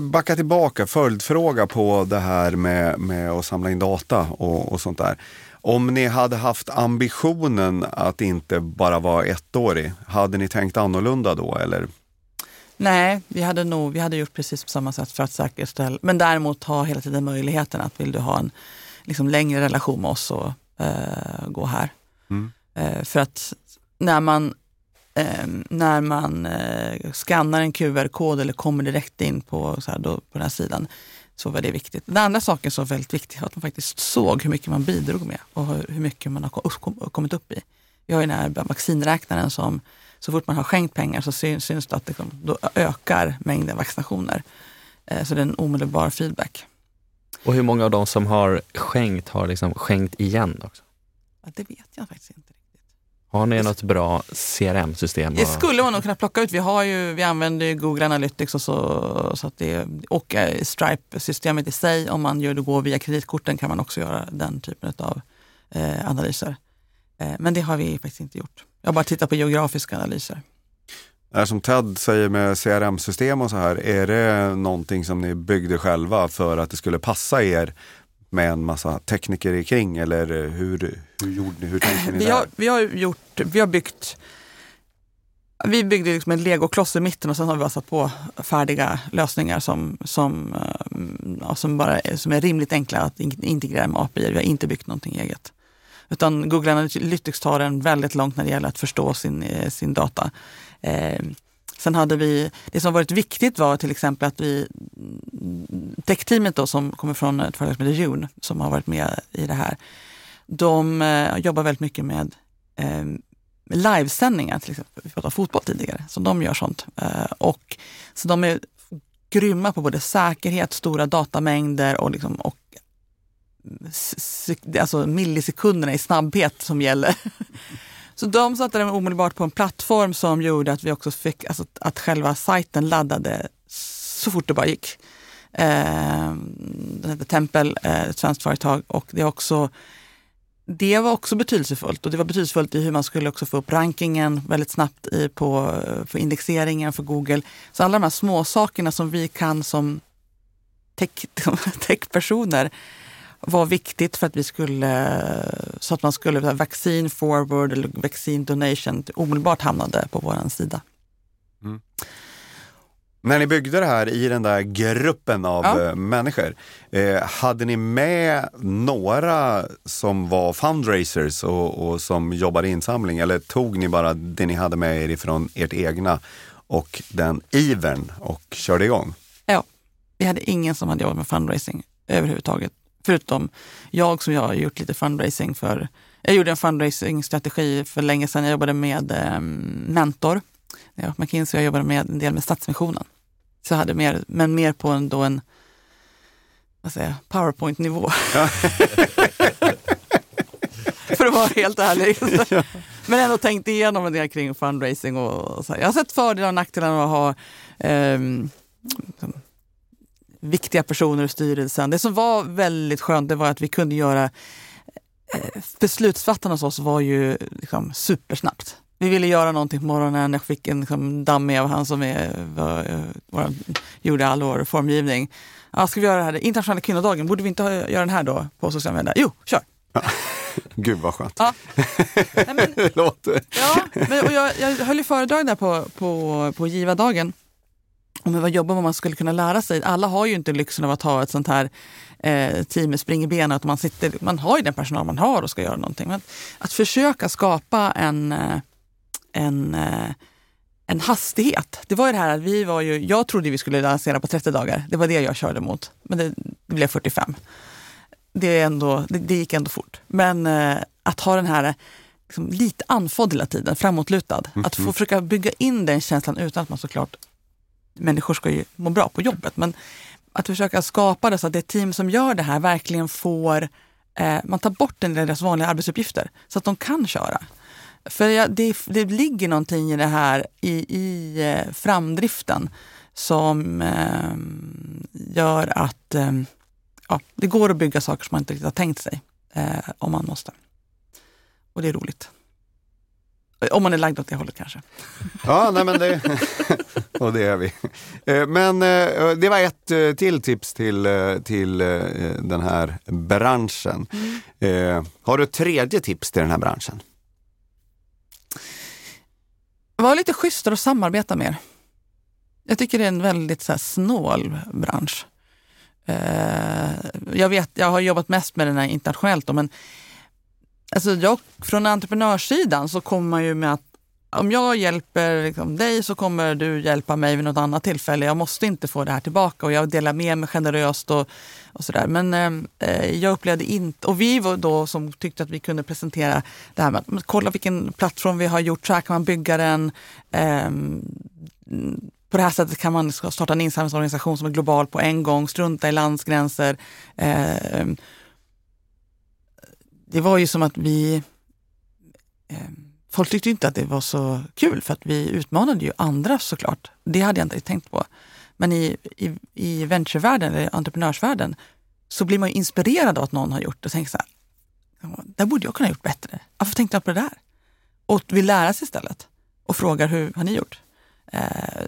Backa tillbaka, följdfråga på det här med, med att samla in data och, och sånt där. Om ni hade haft ambitionen att inte bara vara ettårig, hade ni tänkt annorlunda då eller?
Nej, vi hade nog vi hade gjort precis på samma sätt för att säkerställa, men däremot ha hela tiden möjligheten att vill du ha en liksom, längre relation med oss så eh, gå här. Mm. Eh, för att när man, eh, när man eh, skannar en QR-kod eller kommer direkt in på, så här, då, på den här sidan, så var det viktigt. Den andra saken som var väldigt viktig var att man faktiskt såg hur mycket man bidrog med och hur mycket man har kommit upp i. Vi har ju den här vaccinräknaren som så fort man har skänkt pengar så syns, syns det att det, då ökar mängden vaccinationer. Eh, så det är en omedelbar feedback.
Och hur många av de som har skänkt har liksom skänkt igen också?
Ja, det vet jag faktiskt inte.
Har ni något bra CRM-system?
Det skulle man nog kunna plocka ut. Vi, har ju, vi använder Google Analytics och, så, så att det, och eh, Stripe-systemet i sig. Om man gör det går via kreditkorten kan man också göra den typen av eh, analyser. Eh, men det har vi faktiskt inte gjort. Jag har bara tittat på geografiska analyser.
Det som Ted säger med CRM-system och så här, är det någonting som ni byggde själva för att det skulle passa er med en massa tekniker kring eller hur, hur gjorde ni, hur tänkte ni
vi
där?
Har, vi har gjort, vi har byggt vi byggde liksom en legokloss i mitten och sen har vi bara satt på färdiga lösningar som, som, eh, ja, som, bara är, som är rimligt enkla att integrera med API. Vi har inte byggt någonting eget. Utan Google Analytics tar en väldigt långt när det gäller att förstå sin, eh, sin data. Eh, sen hade vi, det som varit viktigt var till exempel att vi, techteamet då som kommer från ett företag som heter June, som har varit med i det här, de eh, jobbar väldigt mycket med eh, livesändningar, till exempel. Vi pratade fotboll tidigare, så de gör sånt. Eh, och, så de är grymma på både säkerhet, stora datamängder och, liksom, och alltså millisekunderna i snabbhet som gäller. Så de satte den omedelbart på en plattform som gjorde att vi också fick, alltså att själva sajten laddade så fort det bara gick. Eh, den heter Tempel, eh, ett svenskt företag och det är också det var också betydelsefullt och det var betydelsefullt i hur man skulle också få upp rankingen väldigt snabbt i, på, eh, för indexeringen för Google. Så alla de här små sakerna som vi kan som tech, techpersoner var viktigt för att vi skulle, så att man skulle, vaccin forward eller vaccin donation omedelbart hamnade på vår sida. Mm.
När ni byggde det här i den där gruppen av ja. Eh, människor, eh, hade ni med några som var fundraisers och, och, som jobbade insamling eller tog ni bara det ni hade med er ifrån ert egna och den ivern och körde igång?
Ja, vi hade ingen som hade jobbat med fundraising överhuvudtaget. Förutom jag som jag har gjort lite fundraising för. Jag gjorde en fundraising-strategi för länge sedan. Jag jobbade med eh, Mentor. Ja, McKinsey jag jobbade med en del med Stadsmissionen. Så jag hade mer, men mer på en, då en vad säger, powerpoint-nivå. Ja. för att vara helt ärlig. Ja. Men ändå tänkt igenom en del kring fundraising. Och, och. Jag har sett fördelar och nackdelar med att ha eh, viktiga personer i styrelsen. Det som var väldigt skönt det var att vi kunde göra eh, beslutsfattarna hos oss var ju liksom supersnabbt. Vi ville göra någonting på morgonen. Jag fick en liksom, dammig av han som är, var, var, gjorde all vår formgivning. Ja, ska vi göra det här? Internationella kvinnodagen, borde vi inte göra den här då på sociala medier? Jo, kör! Ja.
Gud vad skönt. Ja.
Nej, men, Låter. Ja, men, och jag, jag höll ju föredrag där på, på, på Giva-dagen om vad jobbar man skulle kunna lära sig. Alla har ju inte lyxen av att ha ett sånt här eh, team med spring i benen. Att man, sitter, man har ju den personal man har och ska göra någonting. Men att försöka skapa en, eh, en, eh, en hastighet. Det var ju det här att vi var ju, jag trodde vi skulle lansera på 30 dagar. Det var det jag körde mot. Men det, det blev 45. Det, är ändå, det, det gick ändå fort. Men eh, att ha den här liksom, lite andfådd hela tiden, framåtlutad. Mm. Att få försöka bygga in den känslan utan att man såklart människor ska ju må bra på jobbet. Men att försöka skapa det så att det team som gör det här verkligen får, eh, man tar bort en del av deras vanliga arbetsuppgifter så att de kan köra. För ja, det, det ligger någonting i det här i, i eh, framdriften som eh, gör att eh, ja, det går att bygga saker som man inte riktigt har tänkt sig eh, om man måste. Och det är roligt. Om man är lagd åt det hållet kanske.
Ja, nej men det, och det är vi. Eh, men eh, det var ett eh, till tips till, till den här branschen. Mm. Har du ett tredje tips till den här branschen?
Var lite schysstare att samarbeta mer. Jag tycker det är en väldigt så här, snål bransch. Jag, vet, jag har jobbat mest med den här internationellt, men Alltså jag, från entreprenörssidan så kommer man ju med att om jag hjälper liksom dig så kommer du hjälpa mig vid något annat tillfälle. Jag måste inte få det här tillbaka och jag delar med mig generöst och, och sådär. Men eh, eh jag upplevde inte, och vi var då som tyckte att vi kunde presentera det här med att kolla vilken plattform vi har gjort, så här kan man bygga den. Eh, på det här sättet kan man starta en insamlingsorganisation som är global på en gång, strunta i landsgränser. Eh, det var ju som att vi... Eh, folk tyckte inte att det var så kul för att vi utmanade ju andra såklart. Det hade jag inte tänkt på. Men i, i, i venturevärlden, eller entreprenörsvärlden, så blir man ju inspirerad av att någon har gjort det och tänker så här, där borde jag kunna ha gjort bättre. Varför tänkte jag på det där? Och vill lära sig istället och frågar hur har ni gjort? Eh,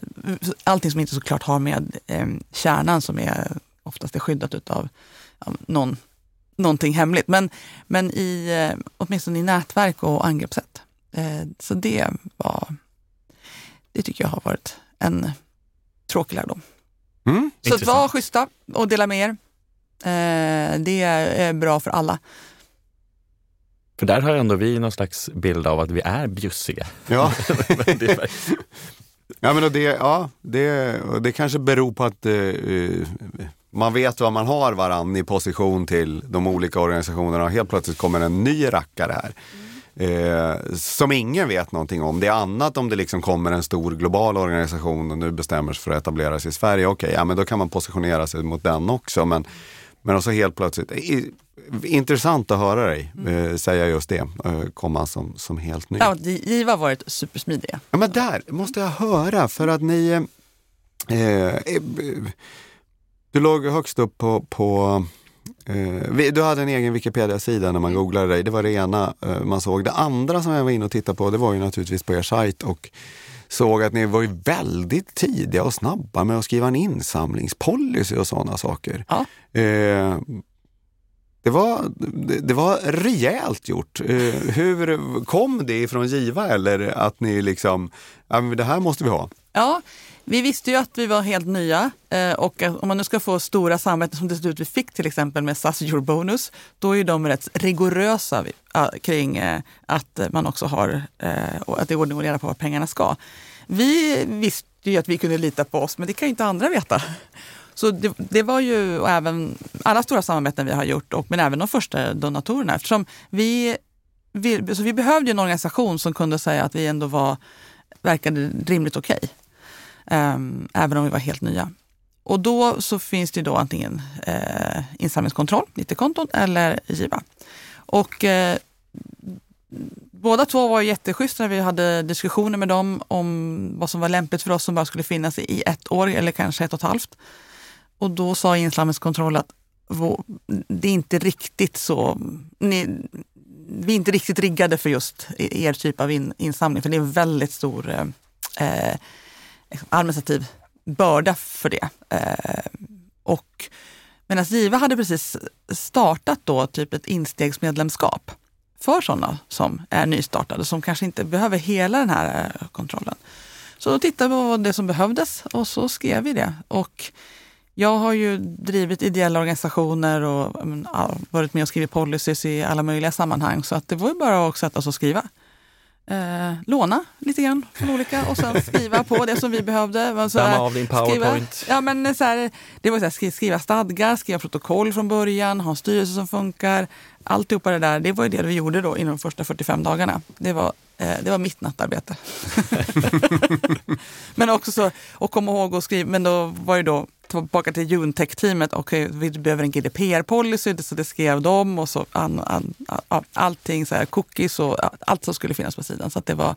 allting som inte såklart har med eh, kärnan som är oftast är skyddat av någon någonting hemligt. Men, men i, eh, åtminstone i nätverk och angreppssätt. Eh, så det var, det tycker jag har varit en tråkig lärdom. Mm, så att var schyssta och dela med er. Eh, det är bra för alla.
För där har ändå vi någon slags bild av att vi är bjussiga.
Ja. ja, men det, ja, det, det kanske beror på att uh, man vet vad man har varann i position till de olika organisationerna och helt plötsligt kommer en ny rackare här. eh, som ingen vet någonting om. Det är annat om det liksom kommer en stor global organisation och nu bestämmer sig för att etablera sig i Sverige. Okej, okay, ja, men då kan man positionera sig mot den också. Men, men också helt plötsligt, intressant att höra dig eh, säga just det, eh, komma som, som helt ny.
Ja, Giva har varit supersmidiga.
Ja, men där måste jag höra för att ni eh, eh du låg högst upp på, på eh, du hade en egen Wikipedia-sida när man mm. googlade dig. Det var det ena eh, man såg. Det andra som jag var inne och tittade på, det var ju naturligtvis på er sajt och såg att ni var ju väldigt tidiga och snabba med att skriva en insamlingspolicy och sådana saker. Ja. Eh, det var, det var rejält gjort. Eh, hur kom det ifrån Giva eller att ni liksom, det här måste vi ha?
Ja, vi visste ju att vi var helt nya eh, och om man nu ska få stora samarbeten som det ser ut vi fick till exempel med SAS Eurobonus, då är de rätt rigorösa kring eh, att man också har, eh, att det är ordning och reda på var pengarna ska. Vi visste ju att vi kunde lita på oss, men det kan ju inte andra veta. Så det, det, var ju även alla stora samarbeten vi har gjort, och, men även de första donatorerna. Eftersom vi, vi, så vi behövde en organisation som kunde säga att vi ändå var, verkade rimligt okej. Okay. Um, även om vi var helt nya. Och då så finns det då antingen eh, insamlingskontroll, 90-konton, eller Giva. Och eh, båda två var jätteschyssta när vi hade diskussioner med dem om vad som var lämpligt för oss som bara skulle finnas i ett år eller kanske ett och ett halvt. Och då sa insamlingskontroll att det är inte riktigt så, ni, vi är inte riktigt riggade för just er typ av in, insamling, för det är en väldigt stor eh, eh administrativ börda för det. Eh, och medan Giva hade precis startat då typ ett instegsmedlemskap för sådana som är nystartade, som kanske inte behöver hela den här eh, kontrollen. Så då tittade vi på det som behövdes och så skrev vi det. Och jag har ju drivit ideella organisationer och varit med och skrivit policies i alla möjliga sammanhang. Så att det var ju bara att sätta sig och skriva. Eh, låna lite grann från olika och sen skriva på det som vi behövde.
Damma av din powerpoint.
Skriva, ja, men så här, det var så här, skriva stadgar, skriva protokoll från början, ha en styrelse som funkar. Alltihopa det där, det var ju det vi gjorde då inom de första 45 dagarna. Det var, eh, det var mitt nattarbete. men också så, och komma ihåg att skriva, men då var det då tillbaka till Juntech-teamet. Okej, okay, vi behöver en GDPR-policy, så det skrev de och så an, an, allting, så här, cookies och allt som skulle finnas på sidan. Så att det var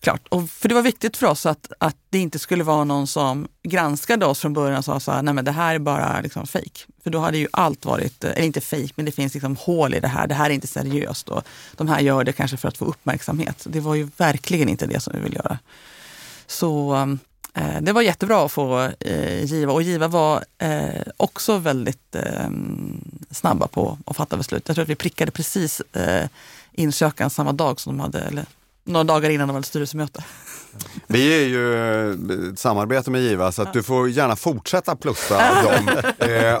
klart. Och för det var viktigt för oss att, att det inte skulle vara någon som granskade oss från början och sa så här, nej men det här är bara liksom fejk. För då hade ju allt varit, eh, eller inte fejk men det finns liksom hål i det här. Det här är inte seriöst. Och de här gör det kanske för att få uppmärksamhet. Det var ju verkligen inte det som vi vill göra. Så Eh, det var jättebra att få eh, Giva och Giva var eh, också väldigt ehm, snabba på att fatta beslut. Jag tror att vi prickade precis eh, insökan samma dag som de hade, eller några dagar innan de hade styrelsemöte.
Vi är ju ett samarbete med Giva så att du får gärna fortsätta plussa dem.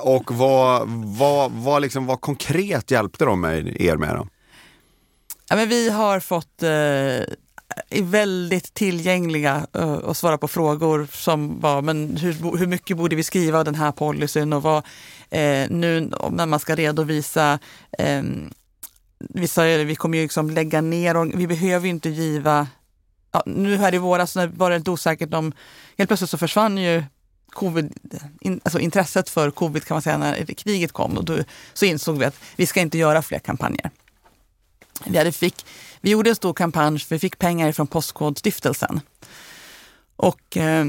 och vad, vad, vad, liksom, vad konkret hjälpte de er med? Då?
Ja, men vi har fått är väldigt tillgängliga och svarar på frågor som var, men hur, hur mycket borde vi skriva den här policyn och vad, eh, nu när man ska redovisa eh, vi sa ju vi kommer ju liksom lägga ner och vi behöver ju inte giva ja, nu här i våras var det lite osäkert om, helt plötsligt så försvann ju covid, in, alltså intresset för covid kan man säga när kriget kom och då så insåg vi att vi ska inte göra fler kampanjer. Vi, hade fick, vi gjorde en stor kampanj, för vi fick pengar från Postkodstiftelsen. Och eh,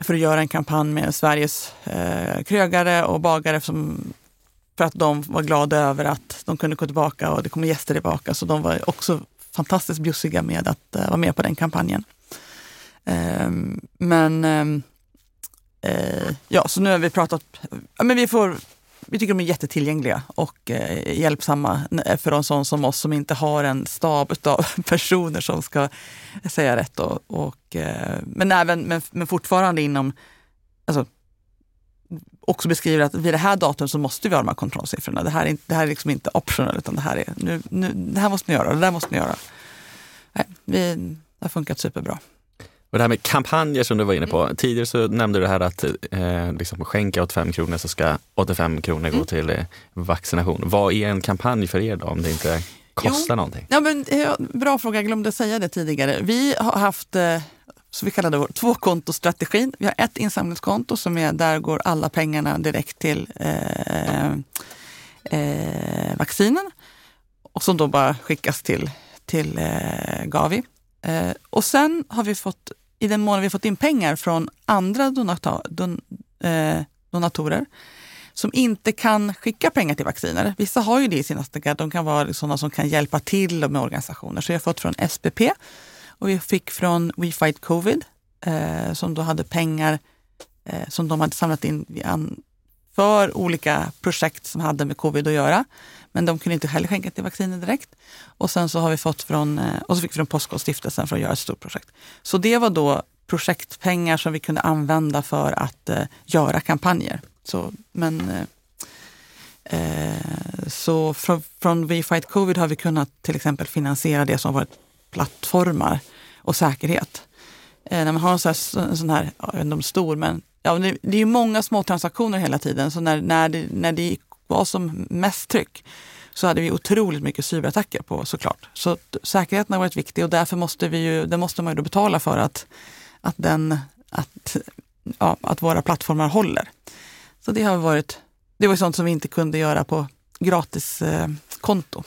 för att göra en kampanj med Sveriges eh, krögare och bagare som, för att de var glada över att de kunde gå tillbaka och det kommer gäster tillbaka. Så de var också fantastiskt bjussiga med att eh, vara med på den kampanjen. Ehm, men ehm, eh, ja, så nu har vi pratat, ja, men vi får vi tycker de är jättetillgängliga och eh, hjälpsamma eh, för en sån som oss som inte har en stab av personer som ska säga rätt. Och, och eh, men, även, men, men fortfarande inom, alltså, också beskriver att vid det här datumet så måste vi ha de här kontrollsiffrorna. Det här är, det här är liksom inte optional utan det här är, nu, nu, det här måste ni göra, det där måste ni göra. Nej, vi, det har funkat superbra.
Och det här med kampanjer som du var inne på. Mm. Tidigare så nämnde du här att eh, liksom skänka 85 kronor så ska 85 kronor gå mm. till eh, vaccination. Vad är en kampanj för er då? Om det inte kosta
Jo.
någonting?
Ja, men, eh, bra fråga, jag glömde säga det tidigare. Vi har haft, eh, så vi kallar det vår tvåkontostrategin. Vi har ett insamlingskonto som är, där går alla pengarna direkt till eh, eh, vaccinen och som då bara skickas till, till eh, Gavi. Eh, och sen har vi fått, i den mån vi fått in pengar från andra donata, don, eh, donatorer som inte kan skicka pengar till vacciner. Vissa har ju det i sina stadgar. De kan vara sådana som kan hjälpa till med organisationer. Så jag har fått från SPP och vi fick från We Fight Covid eh, som då hade pengar eh, som de hade samlat in för olika projekt som hade med covid att göra. Men de kunde inte heller skänka till vacciner direkt. Och sen så har vi fått från, eh, och så fick vi från Postkodstiftelsen för att göra ett stort projekt. Så det var då projektpengar som vi kunde använda för att eh, göra kampanjer. Så, men, eh, eh så från, från We Fight Covid har vi kunnat till exempel finansiera det som varit plattformar och säkerhet. Eh, när man har en sån här, en sån här jag vet inte om är stor, men ja, det, det är ju många små transaktioner hela tiden. Så när, när, det, när det var som mest tryck så hade vi otroligt mycket cyberattacker på såklart. Så säkerheten har varit viktig och därför måste vi ju, det måste man ju då betala för att, att, den, att, ja, att våra plattformar håller. Så det har varit, det var sånt som vi inte kunde göra på gratis eh, konto.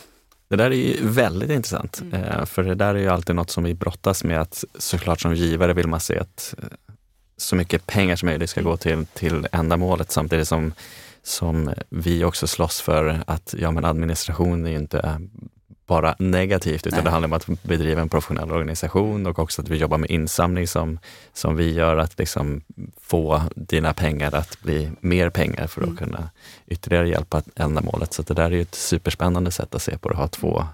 Det där är ju väldigt intressant,
Mm.
eh, för det där är ju alltid något som vi brottas med att såklart som givare vill man se att eh, så mycket pengar som möjligt ska gå till, till ändamålet samtidigt som, som vi också slåss för att ja, men administration är ju inte bara negativt utan
Nej.
det handlar om att bedriva en professionell organisation och också att vi jobbar med insamling som, som vi gör, att liksom få dina pengar att bli mer pengar för att
Mm.
kunna ytterligare hjälpa ändamålet. Så det där är ju ett superspännande sätt att se på det, att ha två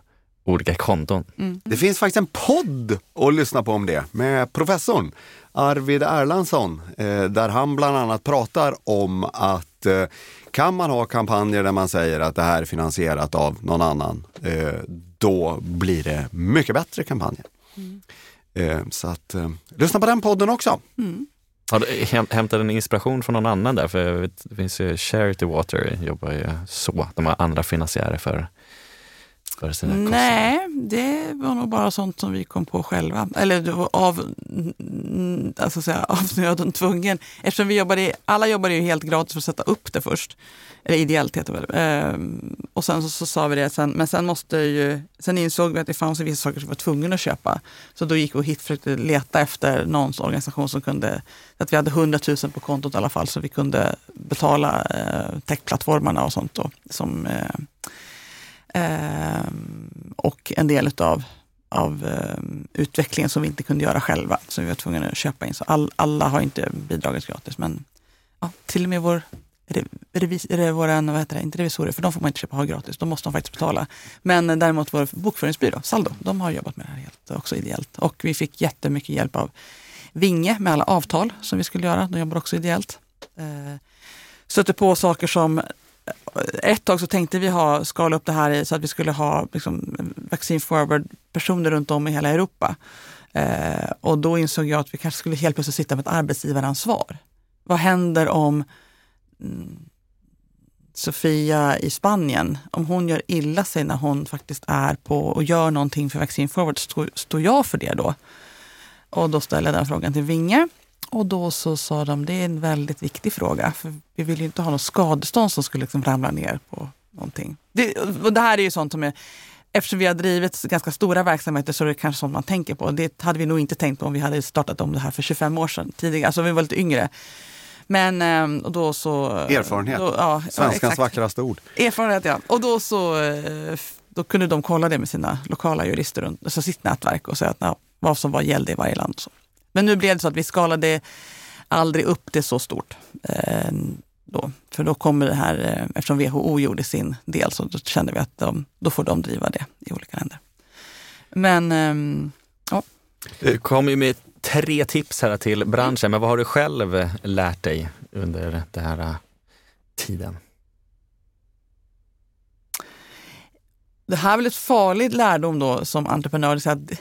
olika konton.
Mm.
Det finns faktiskt en podd att lyssna på om det med professorn Arvid Erlandsson eh, där han bland annat pratar om att eh, kan man ha kampanjer där man säger att det här är finansierat av någon annan, eh, då blir det mycket bättre kampanjer. Eh, så att lyssna på den podden också.
Mm.
Har du häm- hämtat en inspiration från någon annan där? För jag vet, det finns ju Charity Water jobbar ju så. De har andra finansiärer för, för sina kostnader.
Nej, det var nog bara sånt som vi kom på själva. Eller av, alltså säga, av nöden tvungen. Eftersom vi jobbade, alla jobbade ju helt gratis för att sätta upp det först. Eller ideellt heter det väl. Ehm, och sen så, så sa vi det, sen, men sen måste ju, sen insåg vi att det fanns vissa saker som vi var tvungna att köpa. Så då gick vi och hit försökte leta efter någon organisation som kunde, att vi hade 100 000 på kontot i alla fall så vi kunde betala eh, techplattformarna och sånt då, som eh, Ehm, och en del utav av ehm, utvecklingen som vi inte kunde göra själva, som vi var tvungna att köpa in. Så all, alla har inte bidragit gratis, men ja, till och med vår revis, vad heter det, inte revisorer, för de får man inte köpa ha gratis, de måste de faktiskt betala. Men däremot vår bokföringsbyrå, Saldo, de har jobbat med det här helt, också ideellt. Och vi fick jättemycket hjälp av Vinge med alla avtal som vi skulle göra, de jobbar också ideellt. Eh, stötte på saker som ett tag så tänkte vi ha, skala upp det här så att vi skulle ha liksom, vaccin forward personer runt om i hela Europa. Eh, och då insåg jag att vi kanske skulle helt plötsligt sitta med ett arbetsgivaransvar. Vad händer om mm, Sofia i Spanien, om hon gör illa sig när hon faktiskt är på och gör någonting för vaccin-forward, står, stå jag för det då? Och då ställde jag den frågan till Vinge. Och då så sa de, det är en väldigt viktig fråga, för vi vill ju inte ha något skadestånd som skulle liksom ramla ner på någonting. Det, och det här är ju sånt som är, eftersom vi har drivit ganska stora verksamheter så är det kanske sånt man tänker på. Det hade vi nog inte tänkt på om vi hade startat om det här för 25 år sedan tidigare, alltså vi var lite yngre. Men ehm, och då så...
Erfarenhet.
Då, ja, ja,
Svenskans
exakt.
vackraste ord.
Erfarenhet, ja. Och då så eh, då kunde de kolla det med sina lokala jurister, alltså sitt nätverk och säga att, ja, vad som var gällde i varje land. Så. Men nu blev det så att vi skalade aldrig upp det så stort. Eh, då. För då kommer det här, eh, eftersom WHO gjorde sin del, så då kände vi att de, då får de driva det i olika länder. Men ehm,
Du kom ju med tre tips här till branschen, men vad har du själv lärt dig under den här eh, tiden?
det här är väl ett farligt lärdom då som entreprenör, att,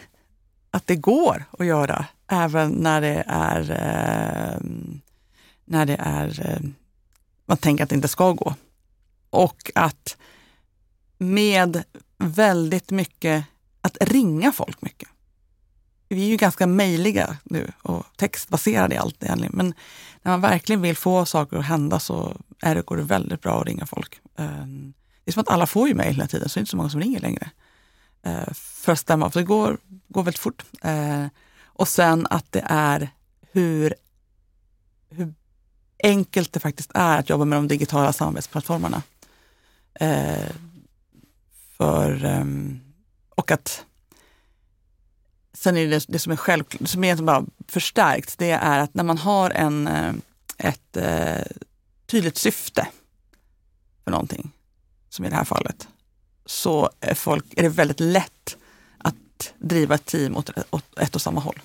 att det går att göra även när det är, eh, när det är eh, man tänker att det inte ska gå. Och att med väldigt mycket att ringa folk mycket. Vi är ju ganska mejliga nu och textbaserade i allt egentligen. Men när man verkligen vill få saker att hända så är det, går det väldigt bra att ringa folk. Ehm, det är som att alla får ju mejl hela tiden, så det är inte så många som ringer längre. Eh, för att stämma av, det går, går väldigt fort. Eh, och sen att det är hur, hur enkelt det faktiskt är att jobba med de digitala samarbetsplattformarna. Eh, för, eh, och att Sen är det det som är självklart, som egentligen bara förstärkt, det är att när man har en, eh, ett eh, tydligt syfte för någonting, som i det här fallet, så är, folk, är det väldigt lätt att driva ett team åt, åt ett och samma håll.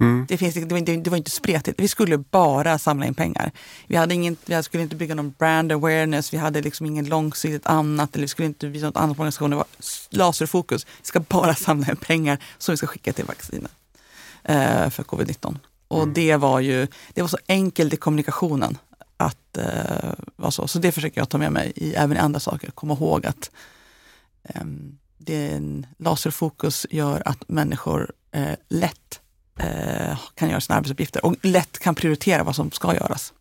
Mm. Det, finns, det, var det var inte spretigt. Vi skulle bara samla in pengar. Vi, hade ingen, vi skulle inte bygga någon brand awareness, vi hade liksom ingen långsiktigt annat, eller vi skulle inte visa något annat på organisationen. Det var laserfokus. Vi ska bara samla in pengar som vi ska skicka till vaccinet eh, för covid-19. Och mm. det var ju det var så enkelt i kommunikationen att eh, vara så. Så det försöker jag ta med mig i, även i andra saker. Komma ihåg att eh, det laserfokus gör att människor eh, lätt eh, kan göra sina arbetsuppgifter och lätt kan prioritera vad som ska göras.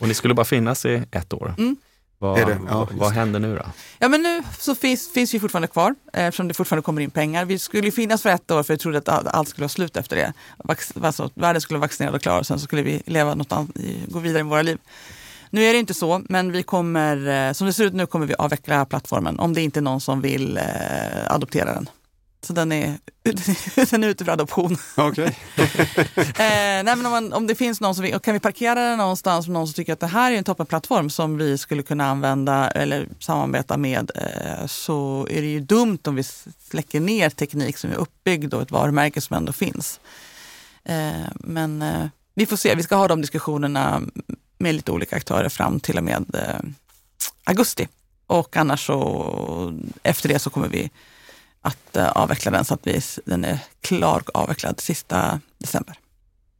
Och ni skulle bara finnas i ett år? Mm. Vad, ja, vad händer nu då?
Ja men nu så finns, finns vi fortfarande kvar eftersom det fortfarande kommer in pengar. Vi skulle finnas för ett år för vi trodde att allt skulle vara slut efter det. Vax, alltså, världen skulle vara vaccinerad och klar och sen så skulle vi leva något annat, gå vidare med våra liv. Nu är det inte så, men vi kommer, eh, som det ser ut nu kommer vi avveckla plattformen om det inte är någon som vill eh, adoptera den. Så den är, den är ute för adoption.
Okay.
eh, nej, men om, man, om det finns någon som vill, kan vi parkera den någonstans, någon som tycker att det här är en toppenplattform som vi skulle kunna använda eller samarbeta med, eh, så är det ju dumt om vi släcker ner teknik som är uppbyggd och ett varumärke som ändå finns. Eh, men eh, vi får se, vi ska ha de diskussionerna med lite olika aktörer fram till och med eh, augusti. Och annars så efter det så kommer vi att uh, avveckla den så att vi, den är klar och avvecklad sista december.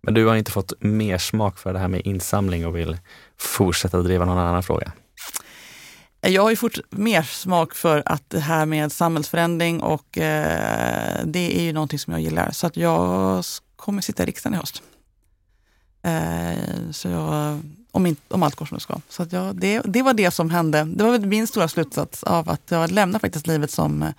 Men du har inte fått mer smak för det här med insamling och vill fortsätta driva någon annan fråga?
Jag har ju fort mer smak för att det här med samhällsförändring och eh, det är ju någonting som jag gillar. Så att jag kommer sitta i riksdagen i höst. Eh, så jag, om, in, om allt går som det ska. Så jag, det, det var det som hände. Det var min stora slutsats av att jag lämnar faktiskt livet som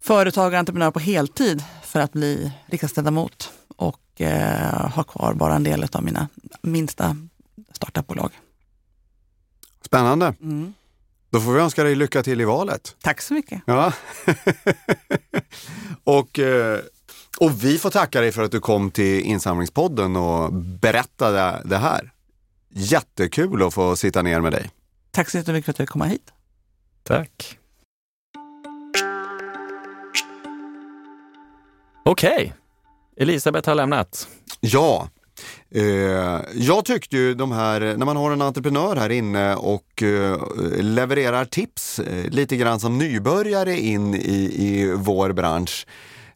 företagare och entreprenör på heltid för att bli riksdagsledamot och eh, ha kvar bara en del av mina minsta startupbolag.
Spännande. Mm. Då får vi önska dig lycka till i valet.
Tack så mycket.
Ja. och, eh, och vi får tacka dig för att du kom till Insamlingspodden och berättade det här. Jättekul att få sitta ner med dig.
Tack så jättemycket för att du fick komma hit.
Tack. Okej, okay. Elisabeth har lämnat.
Ja, eh, jag tyckte ju de här, när man har en entreprenör här inne och eh, levererar tips eh, lite grann som nybörjare in i, i vår bransch, eh,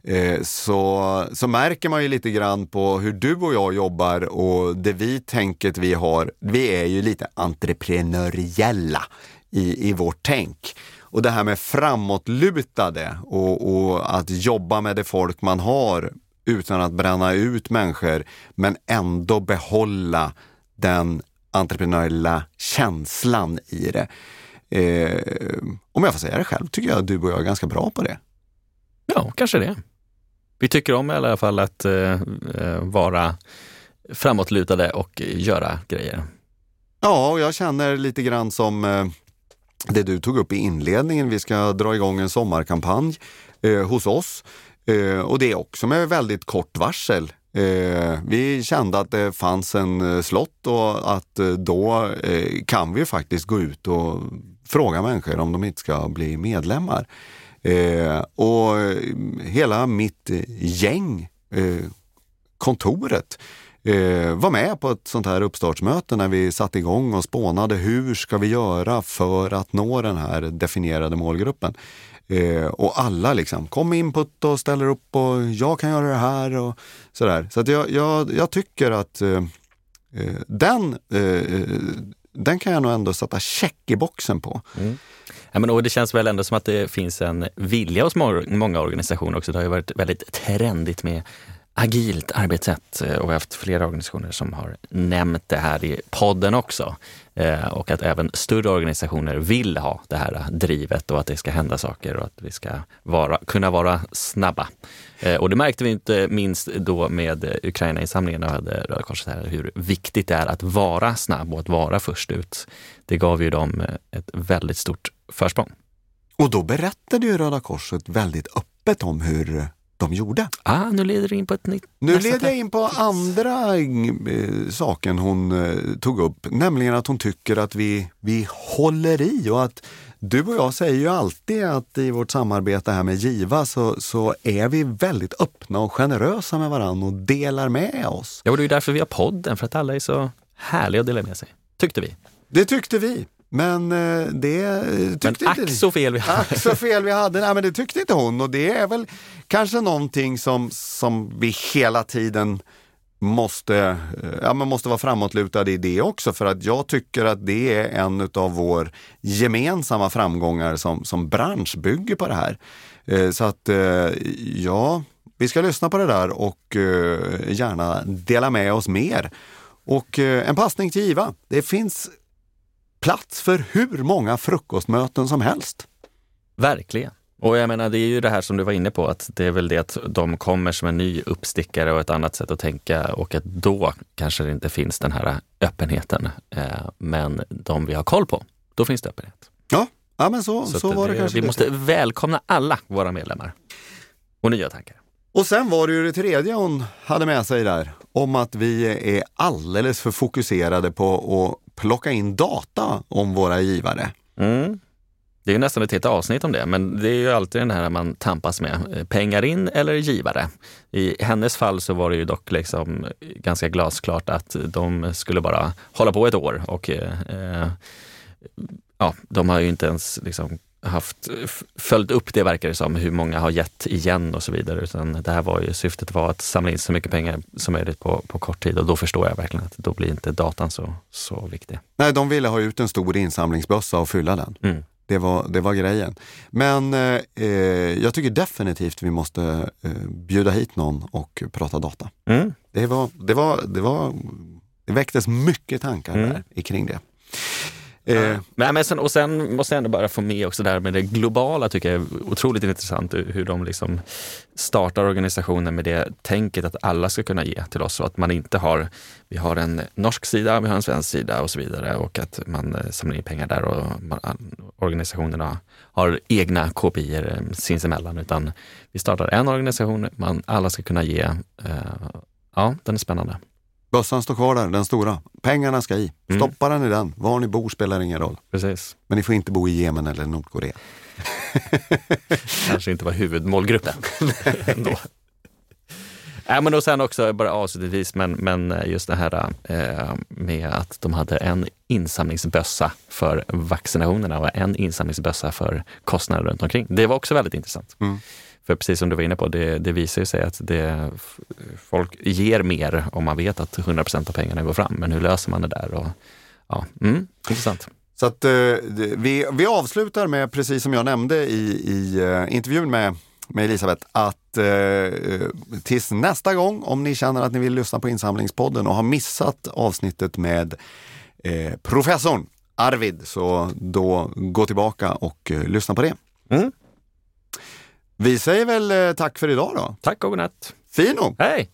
Eh, så, så märker man ju lite grann på hur du och jag jobbar och det vi tänket vi har. Vi är ju lite entreprenöriella i, i vårt tänk. Och det här med framåtlutade och, och att jobba med det folk man har utan att bränna ut människor, men ändå behålla den entreprenöriella känslan i det. Eh, om jag får säga det själv tycker jag att du och jag är ganska bra på det.
Ja, kanske det. Vi tycker om i alla fall att eh, eh, vara framåtlutade och göra grejer.
Ja, och jag känner lite grann som eh, det du tog upp i inledningen. Vi ska dra igång en sommarkampanj eh, hos oss eh, och det är också med väldigt kort varsel. Eh, vi kände att det fanns en eh, slott och att eh, då eh, kan vi faktiskt gå ut och fråga människor om de inte ska bli medlemmar. Eh, och eh, hela mitt eh, gäng, kontoret, eh, var med på ett sånt här uppstartsmöte när vi satte igång och spånade hur ska vi göra för att nå den här definierade målgruppen. Eh, och alla liksom kom med input och ställer upp och jag kan göra det här och sådär. Så att jag, jag, jag tycker att eh den eh, den kan jag nog ändå sätta check i boxen på.
Mm. Ja, men, och det känns väl ändå som att det finns en vilja hos många organisationer också. Det har ju varit väldigt trendigt med agilt arbetssätt eh, och vi har haft flera organisationer som har nämnt det här i podden också. Eh, och att även större organisationer vill ha det här drivet och att det ska hända saker och att vi ska vara, kunna vara snabba. Eh, och det märkte vi inte minst då med Ukraina-insamlingen och hade Röda Korset här, hur viktigt det är att vara snabb och att vara först ut. Det gav ju dem ett väldigt stort försprång.
Och då berättade ju Röda Korset väldigt öppet om hur de gjorde.
Ah, nu leder du in på ett nytt...
Nu leder jag in på andra äh, saken hon äh, tog upp, nämligen att hon tycker att vi, vi håller i och att du och jag säger ju alltid att i vårt samarbete här med Giva så, så är vi väldigt öppna och generösa med varandra och delar med oss.
Ja, och det är därför vi har podden, för att alla är så härliga att dela med sig. Tyckte vi.
Det tyckte vi. Men eh, det tyckte
men ack så fel vi hade.
Ack så fel vi hade. Nej, men det tyckte inte hon och det är väl kanske någonting som, som vi hela tiden måste, ja, man måste vara framåtlutad i det också för att jag tycker att det är en av vår gemensamma framgångar som, som bransch bygger på det här. Eh, så att eh, ja, vi ska lyssna på det där och gärna dela med oss mer. Och en passning till Iva. Det finns plats för hur många frukostmöten som helst.
Verkligen. Och jag menar, det är ju det här som du var inne på, att det är väl det att de kommer som en ny uppstickare och ett annat sätt att tänka och att då kanske det inte finns den här öppenheten. Eh, men de vi har koll på, då finns det öppenhet.
Ja, ja men så, så, så var det, det kanske.
Vi måste välkomna alla våra medlemmar och nya tankar.
Och sen var det ju det tredje hon hade med sig där, om att vi är alldeles för fokuserade på att plocka in data om våra givare.
Mm. Det är nästan ett helt avsnitt om det, men det är ju alltid den här man tampas med. Pengar in eller givare? I hennes fall så var det ju dock liksom ganska glasklart att de skulle bara hålla på ett år och eh, eh ja, de har ju inte ens liksom haft, följt upp det verkar det som, hur många har gett igen och så vidare. Utan det här var ju, syftet var att samla in så mycket pengar som möjligt på, på kort tid och då förstår jag verkligen att då blir inte datan så, så viktig.
Nej, de ville ha ut en stor insamlingsbössa och fylla den.
Mm.
Det var, det var grejen. Men eh, jag tycker definitivt vi måste eh, bjuda hit någon och prata data.
Mm.
Det, var, det, var, det, var, det väcktes mycket tankar mm. där kring det.
Eh. Men sen, och sen måste jag ändå bara få med också det här med det globala tycker jag är otroligt intressant hur de liksom startar organisationen med det tänket att alla ska kunna ge till oss och att man inte har, vi har en norsk sida, vi har en svensk sida och så vidare och att man eh, samlar in pengar där och man, organisationerna har egna kopior eh, sinsemellan utan vi startar en organisation, man, alla ska kunna ge. Eh, ja, den är spännande.
Bössan står kvar där, den stora. Pengarna ska i. Mm. Stoppa mm. den i den. Var ni bor spelar ingen roll.
Precis.
Men ni får inte bo i Jemen eller Nordkorea.
Kanske inte var huvudmålgruppen ändå. Äh, men och sen också, bara avslutningsvis, men, men just det här eh, med att de hade en insamlingsbössa för vaccinationerna och en insamlingsbössa för kostnader runt omkring. Det var också väldigt intressant.
Mm.
För precis som du var inne på, det, det visar sig att det, folk ger mer om man vet att 100% av pengarna går fram. Men hur löser man det där? Och, ja, mm, intressant.
Så att, eh, vi, vi avslutar med, precis som jag nämnde i, i uh, intervjun med, med Elisabeth, att uh, tills nästa gång, om ni känner att ni vill lyssna på Insamlingspodden och har missat avsnittet med professorn Arvid, så då gå tillbaka och lyssna på det.
Mm.
Vi säger väl eh, tack för idag då.
Tack och godnatt.
Fino!
Hej!